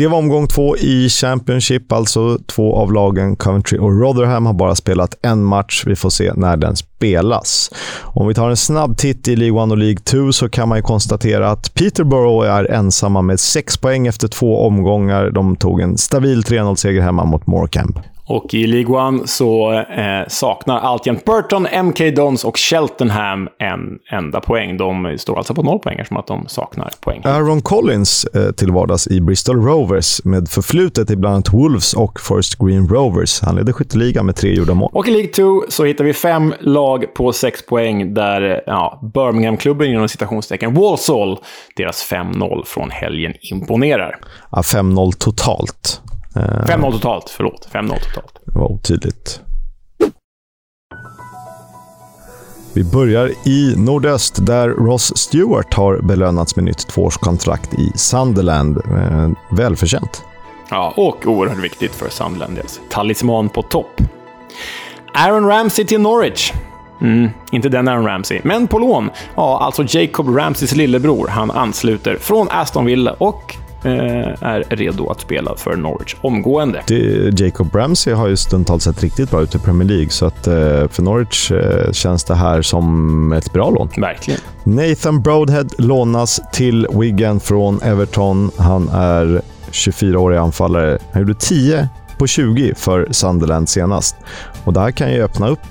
Det var omgång två i Championship, alltså två av lagen, Coventry och Rotherham, har bara spelat en match. Vi får se när den spelas. Om vi tar en snabb titt i League 1 och League 2 så kan man ju konstatera att Peterborough är ensamma med sex poäng efter två omgångar. De tog en stabil 3-0-seger hemma mot Morecambe. Och i League One så eh, saknar alltjämt Burton, MK Dons och Cheltenham en enda poäng. De står alltså på noll poäng eftersom att de saknar poäng. Aaron Collins eh, till vardags i Bristol Rovers med förflutet i bland annat Wolves och Forest Green Rovers. Han leder skytteligan med tre gjorda mål. Och i League 2 så hittar vi fem lag på sex poäng där ja, Birmingham-klubben inom citationstecken Walsall, deras 5-0 från helgen imponerar. Ja, 5-0 totalt. 5-0 eh, totalt, förlåt. 5-0 totalt. Det var otydligt. Vi börjar i nordöst där Ross Stewart har belönats med nytt tvåårskontrakt i Sunderland. Eh, välförtjänt. Ja, och oerhört viktigt för Sunderland. Deras talisman på topp. Aaron Ramsey till Norwich. Mm, inte den Aaron Ramsey, men på lån. Ja, alltså Jacob Ramseys lillebror. Han ansluter från Aston Villa och är redo att spela för Norwich omgående. Det, Jacob Ramsey har ju stundtals sett riktigt bra ut i Premier League, så att eh, för Norwich eh, känns det här som ett bra lån. Verkligen. Nathan Broadhead lånas till Wigan från Everton. Han är 24-årig anfallare. Han gjorde 10 på 20 för Sunderland senast. Och det här kan ju öppna upp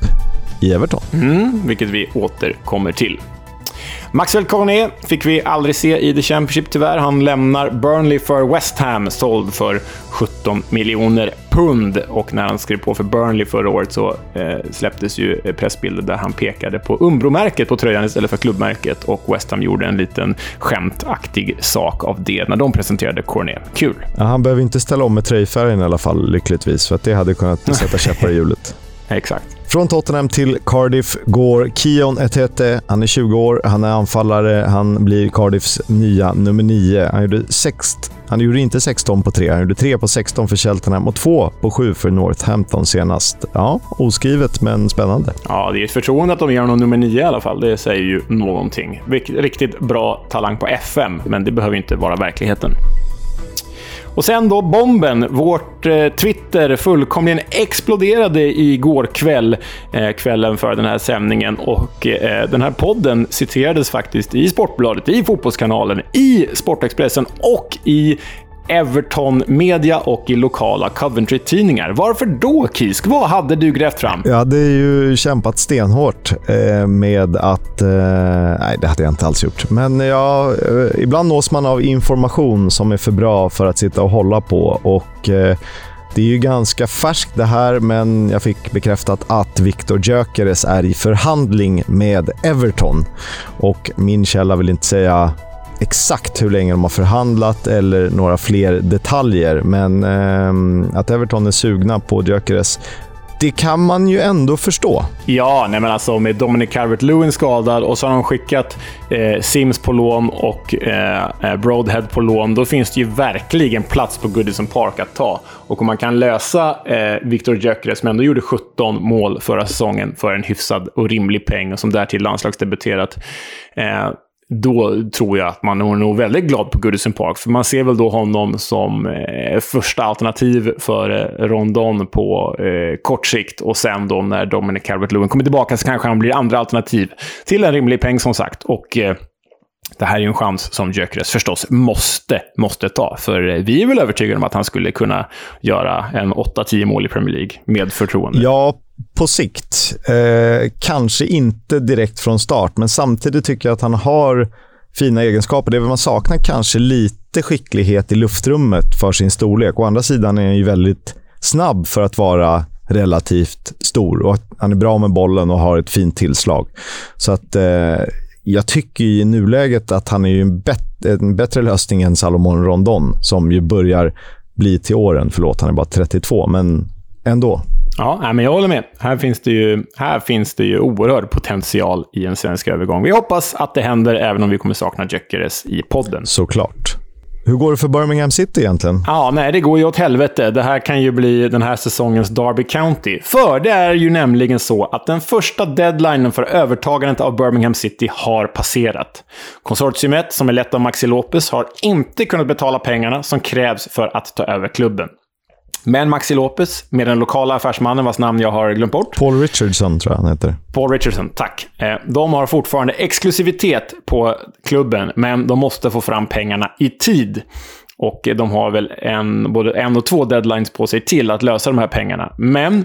i Everton. Mm, vilket vi återkommer till. Maxwell Cornet fick vi aldrig se i The Championship tyvärr. Han lämnar Burnley för West Ham, såld för 17 miljoner pund. Och när han skrev på för Burnley förra året så eh, släpptes ju pressbilder där han pekade på Umbro-märket på tröjan istället för klubbmärket och West Ham gjorde en liten skämtaktig sak av det när de presenterade Cornet. Kul! Ja, han behöver inte ställa om med tröjfärgen i alla fall, lyckligtvis, för att det hade kunnat sätta käppar i hjulet. <laughs> Exakt. Från Tottenham till Cardiff går Kion Etete. Han är 20 år, han är anfallare, han blir Cardiffs nya nummer 9. Han gjorde, sext, han gjorde inte 16 på 3, han gjorde 3 på 16 för Cheltenham och 2 på 7 för Northampton senast. Ja, oskrivet men spännande. Ja, det är ett förtroende att de ger honom nummer 9 i alla fall. Det säger ju någonting. Riktigt bra talang på FM, men det behöver inte vara verkligheten. Och sen då bomben. Vårt eh, Twitter fullkomligen exploderade igår kväll, eh, kvällen för den här sändningen. Och eh, den här podden citerades faktiskt i Sportbladet, i Fotbollskanalen, i Sportexpressen och i Everton Media och i lokala Coventry-tidningar. Varför då, Kisk? Vad hade du grävt fram? Jag hade ju kämpat stenhårt eh, med att... Eh, nej, det hade jag inte alls gjort. Men ja, eh, ibland nås man av information som är för bra för att sitta och hålla på. Och... Det är ju ganska färskt det här, men jag fick bekräftat att Viktor Gyökeres är i förhandling med Everton. Och min källa vill inte säga exakt hur länge de har förhandlat eller några fler detaljer, men eh, att Everton är sugna på Gyökeres det kan man ju ändå förstå. Ja, nej men alltså med Dominic Calvert-Lewin skadad och så har de skickat eh, Sims på lån och eh, eh Broadhead på lån. Då finns det ju verkligen plats på Goodison Park att ta. Och om man kan lösa eh, Victor Gyökeres, som ändå gjorde 17 mål förra säsongen för en hyfsad och rimlig peng och som därtill landslagsdebuterat, eh, då tror jag att man är nog väldigt glad på Goodison Park. För man ser väl då honom som eh, första alternativ för eh, Rondon på eh, kort sikt. Och sen då när Dominic Calvert-Lewin kommer tillbaka så kanske han blir andra alternativ till en rimlig peng som sagt. Och eh, det här är ju en chans som Gyökeres förstås måste, måste ta. För eh, vi är väl övertygade om att han skulle kunna göra en 8-10 mål i Premier League med förtroende. Ja, på sikt. Eh, kanske inte direkt från start, men samtidigt tycker jag att han har fina egenskaper. Det man saknar kanske lite skicklighet i luftrummet för sin storlek. Å andra sidan är han ju väldigt snabb för att vara relativt stor. Och han är bra med bollen och har ett fint tillslag. Så att eh, jag tycker i nuläget att han är en, bet en bättre lösning än Salomon Rondon, som ju börjar bli till åren. Förlåt, han är bara 32, men ändå. Ja, men jag håller med. Här finns, det ju, här finns det ju oerhörd potential i en svensk övergång. Vi hoppas att det händer, även om vi kommer sakna Gyökeres i podden. Såklart. Hur går det för Birmingham City egentligen? Ja, nej, det går ju åt helvete. Det här kan ju bli den här säsongens Derby County. För det är ju nämligen så att den första deadlinen för övertagandet av Birmingham City har passerat. Konsortiumet, som är lett av Maxi Lopez, har inte kunnat betala pengarna som krävs för att ta över klubben. Men Maxi Lopez, med den lokala affärsmannen vars namn jag har glömt bort. Paul Richardson tror jag han heter. Paul Richardson, tack. Eh, de har fortfarande exklusivitet på klubben, men de måste få fram pengarna i tid. Och de har väl en, både en och två deadlines på sig till att lösa de här pengarna. Men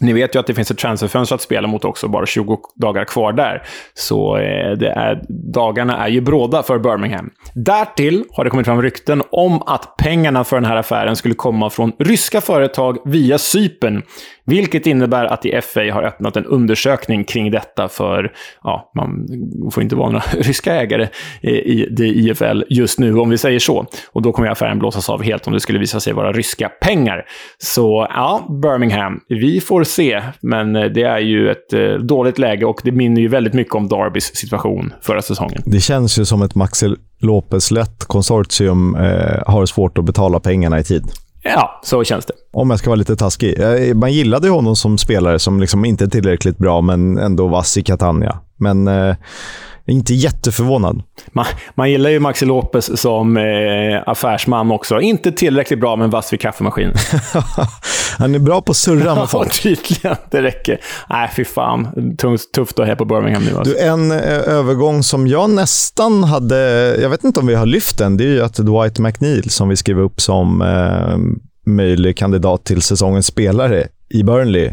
ni vet ju att det finns ett transferfönster att spela mot också, bara 20 dagar kvar där. Så eh, det är, dagarna är ju bråda för Birmingham. Därtill har det kommit fram rykten om att pengarna för den här affären skulle komma från ryska företag via Sypen. Vilket innebär att IFA har öppnat en undersökning kring detta för, ja, man får inte vara några <laughs> ryska ägare i det IFL just nu, om vi säger så. Och då kommer affären blåsas av helt om det skulle visa sig vara ryska pengar. Så ja, Birmingham, vi får se. Men eh, det är ju ett eh, dåligt läge och det minner ju väldigt mycket om Darbys situation förra säsongen. Det känns ju som ett Maxi Lopez-lätt konsortium eh, har svårt att betala pengarna i tid. Ja, så känns det. Om jag ska vara lite taskig. Eh, man gillade honom som spelare som liksom inte är tillräckligt bra, men ändå vass i Catania. Men eh, inte jätteförvånad. Man, man gillar ju Maxi Lopez som eh, affärsman också. Inte tillräckligt bra, men vass vid kaffemaskin. <laughs> Han är bra på att surra med <laughs> folk. Ja, tydligen. Det räcker. Nej, fy fan. Tufft att här på Birmingham nu. Alltså. Du, en eh, övergång som jag nästan hade... Jag vet inte om vi har lyft den. Det är ju att Dwight McNeil, som vi skrev upp som eh, möjlig kandidat till säsongens spelare i Burnley,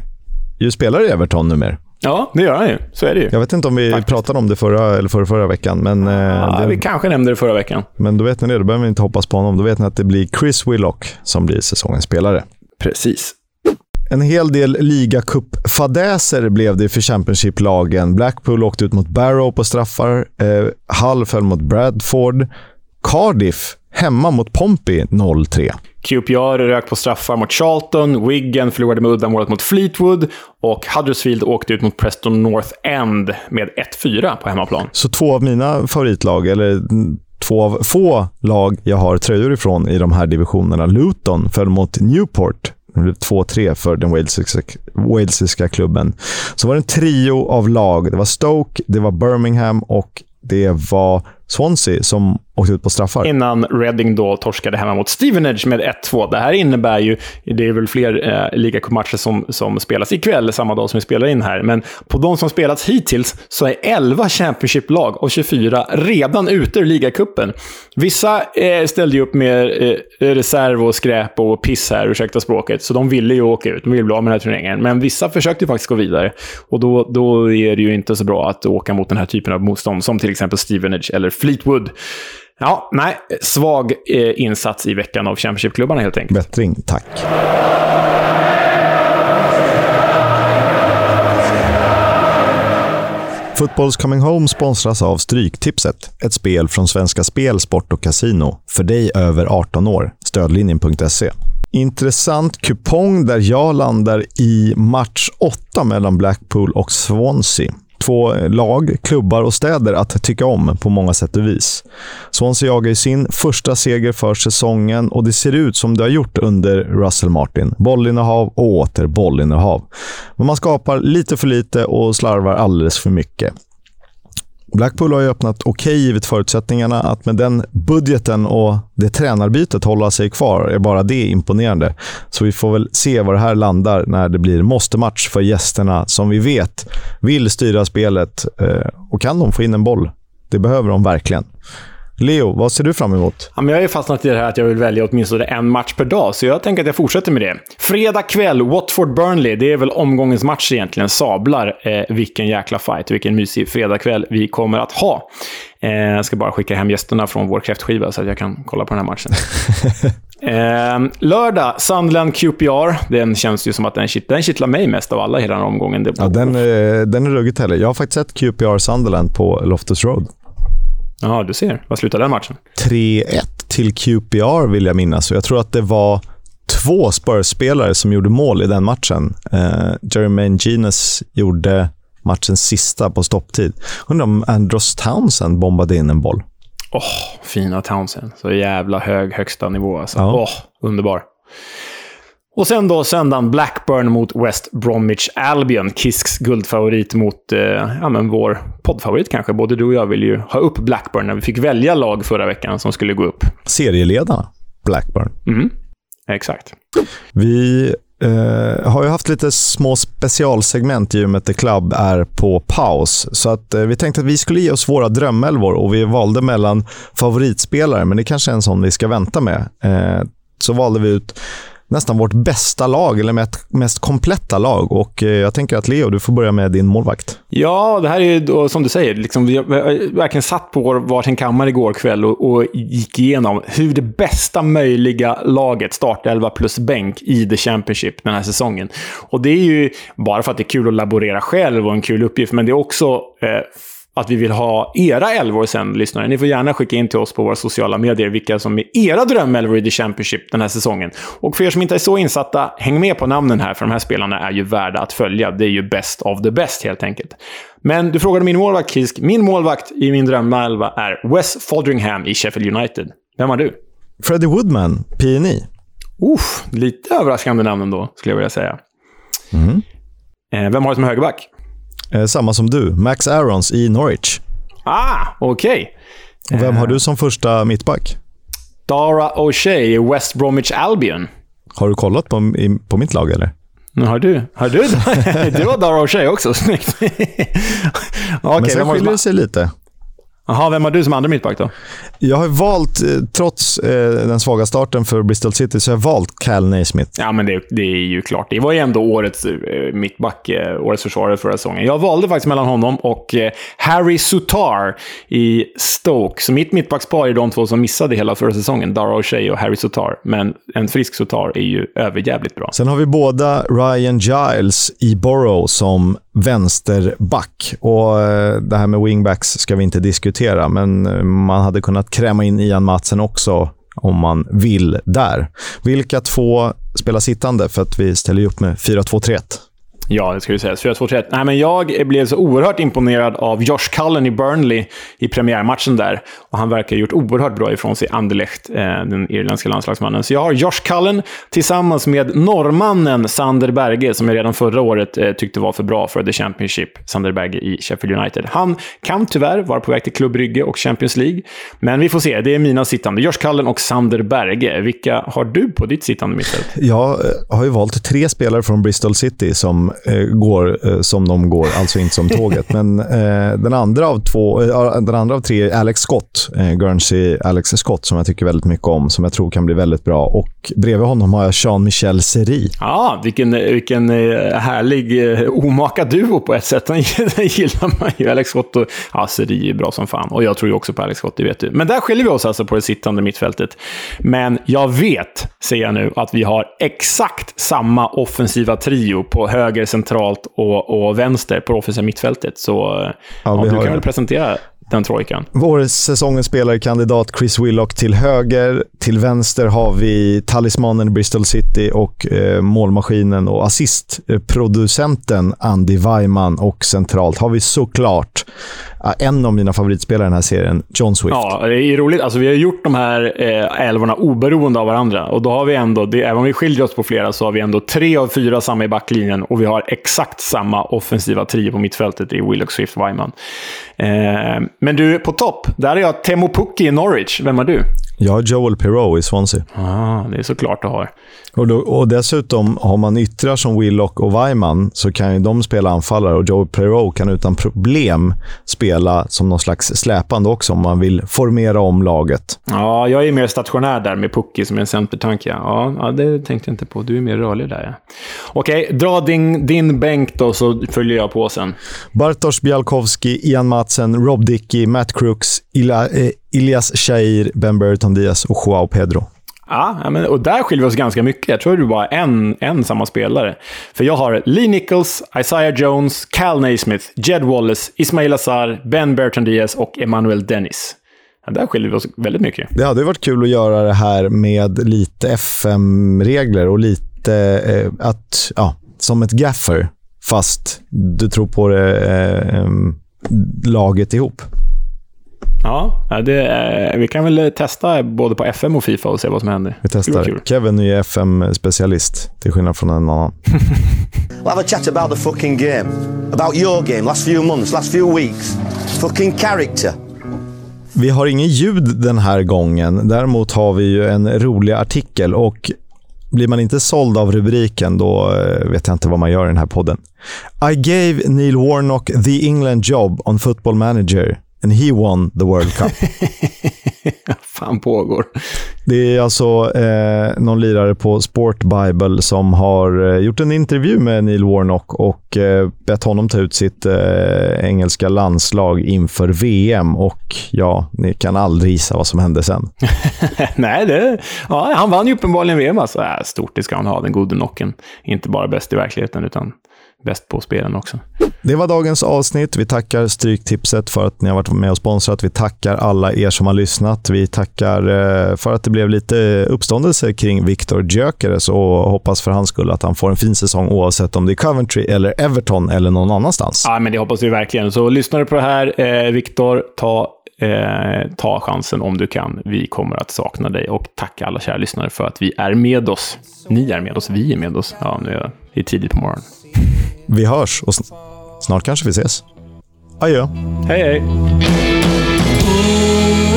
ju spelar i Everton numera. Ja, det gör han ju. Så är det ju. Jag vet inte om vi Faktiskt. pratade om det förra, eller förra, förra veckan. Men, eh, ja, det... Vi kanske nämnde det förra veckan. Men då vet ni det. Då behöver vi inte hoppas på honom. Då vet ni att det blir Chris Willock som blir säsongens spelare. Precis. En hel del ligacup-fadäser blev det för Championship-lagen. Blackpool åkte ut mot Barrow på straffar. Eh, Hull föll mot Bradford. Cardiff hemma mot Pompey 0-3. QPR rök på straffar mot Charlton, Wigan förlorade med uddamålet mot Fleetwood och Huddersfield åkte ut mot Preston North End med 1-4 på hemmaplan. Så två av mina favoritlag, eller två av få lag jag har tröjor ifrån i de här divisionerna. Luton föll mot Newport 2-3 för den walesiska, walesiska klubben. Så var det en trio av lag. Det var Stoke, det var Birmingham och det var Swansea som åkte ut på straffar. Innan Reading då torskade hemma mot Stevenage med 1-2. Det här innebär ju, det är väl fler eh, ligacupmatcher som, som spelas ikväll, samma dag som vi spelar in här, men på de som spelats hittills så är 11 Championship-lag av 24 redan ute ur ligacupen. Vissa eh, ställde ju upp med eh, reserv och skräp och piss här, ursäkta språket, så de ville ju åka ut. De ville bli av med den här turneringen. Men vissa försökte ju faktiskt gå vidare. Och då, då är det ju inte så bra att åka mot den här typen av motstånd, som till exempel Stevenage eller Fleetwood. Ja, nej, svag eh, insats i veckan av Championship-klubbarna helt enkelt. Bättring, tack. Footballs Coming Home sponsras av Stryktipset, ett spel från Svenska Spel, Sport och Casino. För dig över 18 år. Stödlinjen.se. intressant kupong där jag landar i match 8 mellan Blackpool och Swansea två lag, klubbar och städer att tycka om på många sätt och vis. Swansea jagar ju sin första seger för säsongen och det ser ut som det har gjort under Russell Martin. Bollinnehav och åter bollinnehav. Men man skapar lite för lite och slarvar alldeles för mycket. Blackpool har ju öppnat okej okay, givet förutsättningarna. Att med den budgeten och det tränarbytet hålla sig kvar är bara det imponerande. Så vi får väl se var det här landar när det blir måste-match för gästerna som vi vet vill styra spelet. Eh, och kan de få in en boll? Det behöver de verkligen. Leo, vad ser du fram emot? Ja, men jag ju fastnat i det här att jag vill välja åtminstone en match per dag, så jag tänker att jag fortsätter med det. Fredag kväll, Watford-Burnley. Det är väl omgångens match egentligen. Sablar eh, vilken jäkla fight, vilken mysig fredagkväll vi kommer att ha. Eh, jag ska bara skicka hem gästerna från vår kräftskiva så att jag kan kolla på den här matchen. <laughs> eh, lördag, Sunderland QPR. Den känns ju som att den, kitt den kittlar mig mest av alla hela den här omgången. Ja, den, den är ruggigt heller. Jag har faktiskt sett QPR Sunderland på Loftus Road. Ja, du ser. Vad slutade den matchen? 3-1 till QPR vill jag minnas. Jag tror att det var två Spurs-spelare som gjorde mål i den matchen. Eh, Jermaine Genius gjorde matchens sista på stopptid. Undrar om Andros Townsend bombade in en boll. Åh, oh, fina Townsend. Så jävla hög högsta nivå alltså. Åh, ja. oh, underbar. Och sen då söndagen Blackburn mot West Bromwich Albion. Kisks guldfavorit mot eh, ja, men vår poddfavorit kanske. Både du och jag vill ju ha upp Blackburn när vi fick välja lag förra veckan som skulle gå upp. Serieledarna Blackburn. Mm, exakt. Vi eh, har ju haft lite små specialsegment i och med att The Club är på paus. Så att eh, vi tänkte att vi skulle ge oss våra drömelvor och vi valde mellan favoritspelare, men det kanske är en sån vi ska vänta med. Eh, så valde vi ut nästan vårt bästa lag, eller mest kompletta lag. Och eh, jag tänker att Leo, du får börja med din målvakt. Ja, det här är ju då, som du säger, liksom, vi har verkligen satt på vår varsin kammare igår kväll och, och gick igenom hur det bästa möjliga laget, startelva plus bänk, i The Championship den här säsongen. Och det är ju bara för att det är kul att laborera själv och en kul uppgift, men det är också eh, att vi vill ha era elvor sen, lyssnare. Ni får gärna skicka in till oss på våra sociala medier vilka som är era drömelvor i The Championship den här säsongen. Och för er som inte är så insatta, häng med på namnen här, för de här spelarna är ju värda att följa. Det är ju best of the best, helt enkelt. Men du frågade min målvakt, Kisk. Min målvakt i min drömelva är Wes Fodringham i Sheffield United. Vem har du? Freddie Woodman, PNI. Uff, lite överraskande namn ändå, skulle jag vilja säga. Mm. Eh, vem har du som högerback? Eh, samma som du, Max Arons i Norwich. Ah, okej. Okay. vem har du som första mittback? Dara O'Shea i West Bromwich Albion. Har du kollat på, på mitt lag, eller? har du? Har du? <laughs> du har Dara O'Shea också. Snyggt. <laughs> okay, Men sen skiljer det sig lite. Jaha, vem har du som andra mittback då? Jag har valt, eh, trots eh, den svaga starten för Bristol City, så har jag valt Cal Naismith. Ja, men det, det, är ju klart. Det var ju ändå årets eh, mittback, årets försvarare förra säsongen. Jag valde faktiskt mellan honom och Harry Sutar i Stoke. Så mitt mittbackspar är de två som missade hela förra säsongen. Dara O'Shea och Harry Sutar. Men en frisk Sutar är ju överjävligt bra. Sen har vi båda Ryan Giles i Borough som vänsterback. Och det här med wingbacks ska vi inte diskutera, men eh, man hade kunnat kräma in Ian Matsen också om man vill där. Vilka två spelar sittande? För att vi ställer upp med 4-2-3-1. Ja, det ska ju sägas. 4-2-3-1. Nej, men jag blev så oerhört imponerad av Josh Cullen i Burnley i premiärmatchen där. Och han verkar ha gjort oerhört bra ifrån sig Anderlecht, eh, den irländska landslagsmannen. Så jag har Josh Cullen tillsammans med norrmannen Sander Berge, som jag redan förra året eh, tyckte var för bra för The Championship. Sander Berge i Sheffield United. Han kan tyvärr vara på väg till Club Brygge och Champions League. Men vi får se. Det är mina sittande. Josh Cullen och Sander Berge. Vilka har du på ditt sittande mittfält? Jag eh, har ju valt tre spelare från Bristol City som Eh, går eh, som de går, alltså inte som tåget. Men eh, den, andra av två, eh, den andra av tre är Alex Scott, eh, Guernsey Alex Scott, som jag tycker väldigt mycket om, som jag tror kan bli väldigt bra. Och bredvid honom har jag Jean-Michel Seri. Ja, vilken, vilken eh, härlig eh, omaka duo på ett sätt. Den gillar man ju. Alex Scott och ja, Seri är bra som fan. Och jag tror ju också på Alex Scott, det vet du. Men där skiljer vi oss alltså på det sittande mittfältet. Men jag vet, säger jag nu, att vi har exakt samma offensiva trio på höger, centralt och, och vänster på det offensiva mittfältet. Så ja, ja, du kan väl presentera den trojkan. Vår säsongens spelare-kandidat Chris Willock till höger. Till vänster har vi talismanen Bristol City och eh, målmaskinen och assistproducenten Andy Weimann. Och centralt har vi såklart en av mina favoritspelare i den här serien, John Swift. Ja, det är roligt. Alltså, vi har gjort de här eh, älvorna oberoende av varandra. Och då har vi ändå, det, även om vi skiljer oss på flera, så har vi ändå tre av fyra samma i backlinjen och vi har exakt samma offensiva trio på mittfältet i Willock, Swift, Wyman. Eh, men du, på topp, där är jag Temo Pukki i Norwich. Vem är du? Jag har Joel Perreault i Swansea. Ah, det är såklart du har. Och, då, och dessutom, har man yttrar som Willock och Weimann så kan ju de spela anfallare och Joel Perreault kan utan problem spela som någon slags släpande också om man vill formera om laget. Ja, jag är mer stationär där med Pucki som en centertanke. Ja. Ja, det tänkte jag inte på. Du är mer rörlig där. Ja. Okej, dra din, din bänk då så följer jag på sen. Bartosz Bialkowski, Ian Matsen, Rob Dickey, Matt Crooks, Ila, eh, Ilias Shair, Ben Burton Diaz och Joao Pedro. Ja, men, och där skiljer vi oss ganska mycket. Jag tror det är bara en, en samma spelare. För jag har Lee Nichols, Isaiah Jones, Cal Naismith, Jed Wallace, Ismail Azar, Ben Burton Diaz och Emmanuel Dennis. Ja, där skiljer vi oss väldigt mycket. Det hade varit kul att göra det här med lite FM-regler och lite eh, att, ja, som ett gaffer, fast du tror på det eh, laget ihop. Ja, det, vi kan väl testa både på FM och Fifa och se vad som händer. Vi testar. Kevin är FM-specialist, till skillnad från en annan. <laughs> we'll have a chat about the fucking game. About your game, last few months, last few weeks. Fucking character. Vi har ingen ljud den här gången. Däremot har vi ju en rolig artikel och blir man inte såld av rubriken, då eh, vet jag inte vad man gör i den här podden. I gave Neil Warnock the England job on football manager and he won the World Cup. <laughs> fan pågår? Det är alltså eh, någon lirare på Sport Bible som har eh, gjort en intervju med Neil Warnock och eh, bett honom ta ut sitt eh, engelska landslag inför VM. Och ja, ni kan aldrig gissa vad som hände sen. <laughs> Nej, det, ja, han vann ju uppenbarligen VM. Alltså. Äh, stort, det ska han ha, den gode Nocken. Inte bara bäst i verkligheten, utan bäst på spelen också. Det var dagens avsnitt. Vi tackar Stryktipset för att ni har varit med och sponsrat. Vi tackar alla er som har lyssnat. Vi tackar eh, för att det blev lite uppståndelse kring Viktor Gyökeres och hoppas för hans skull att han får en fin säsong oavsett om det är Coventry, eller Everton eller någon annanstans. Ja, men det hoppas vi verkligen. Så lyssnar du på det här, eh, Viktor, ta Eh, ta chansen om du kan. Vi kommer att sakna dig och tacka alla kära lyssnare för att vi är med oss. Ni är med oss, vi är med oss. Ja, nu är det tidigt på morgonen. Vi hörs och snart kanske vi ses. Adjö. Hej, hej.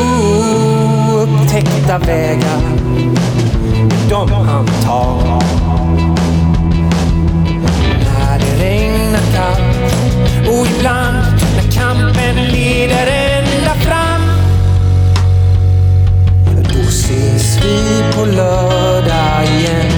Oh, upptäckta vägar, de han tar. När det regnar kallt och ibland när kampen leder ända fram. Då ses vi på lördag igen.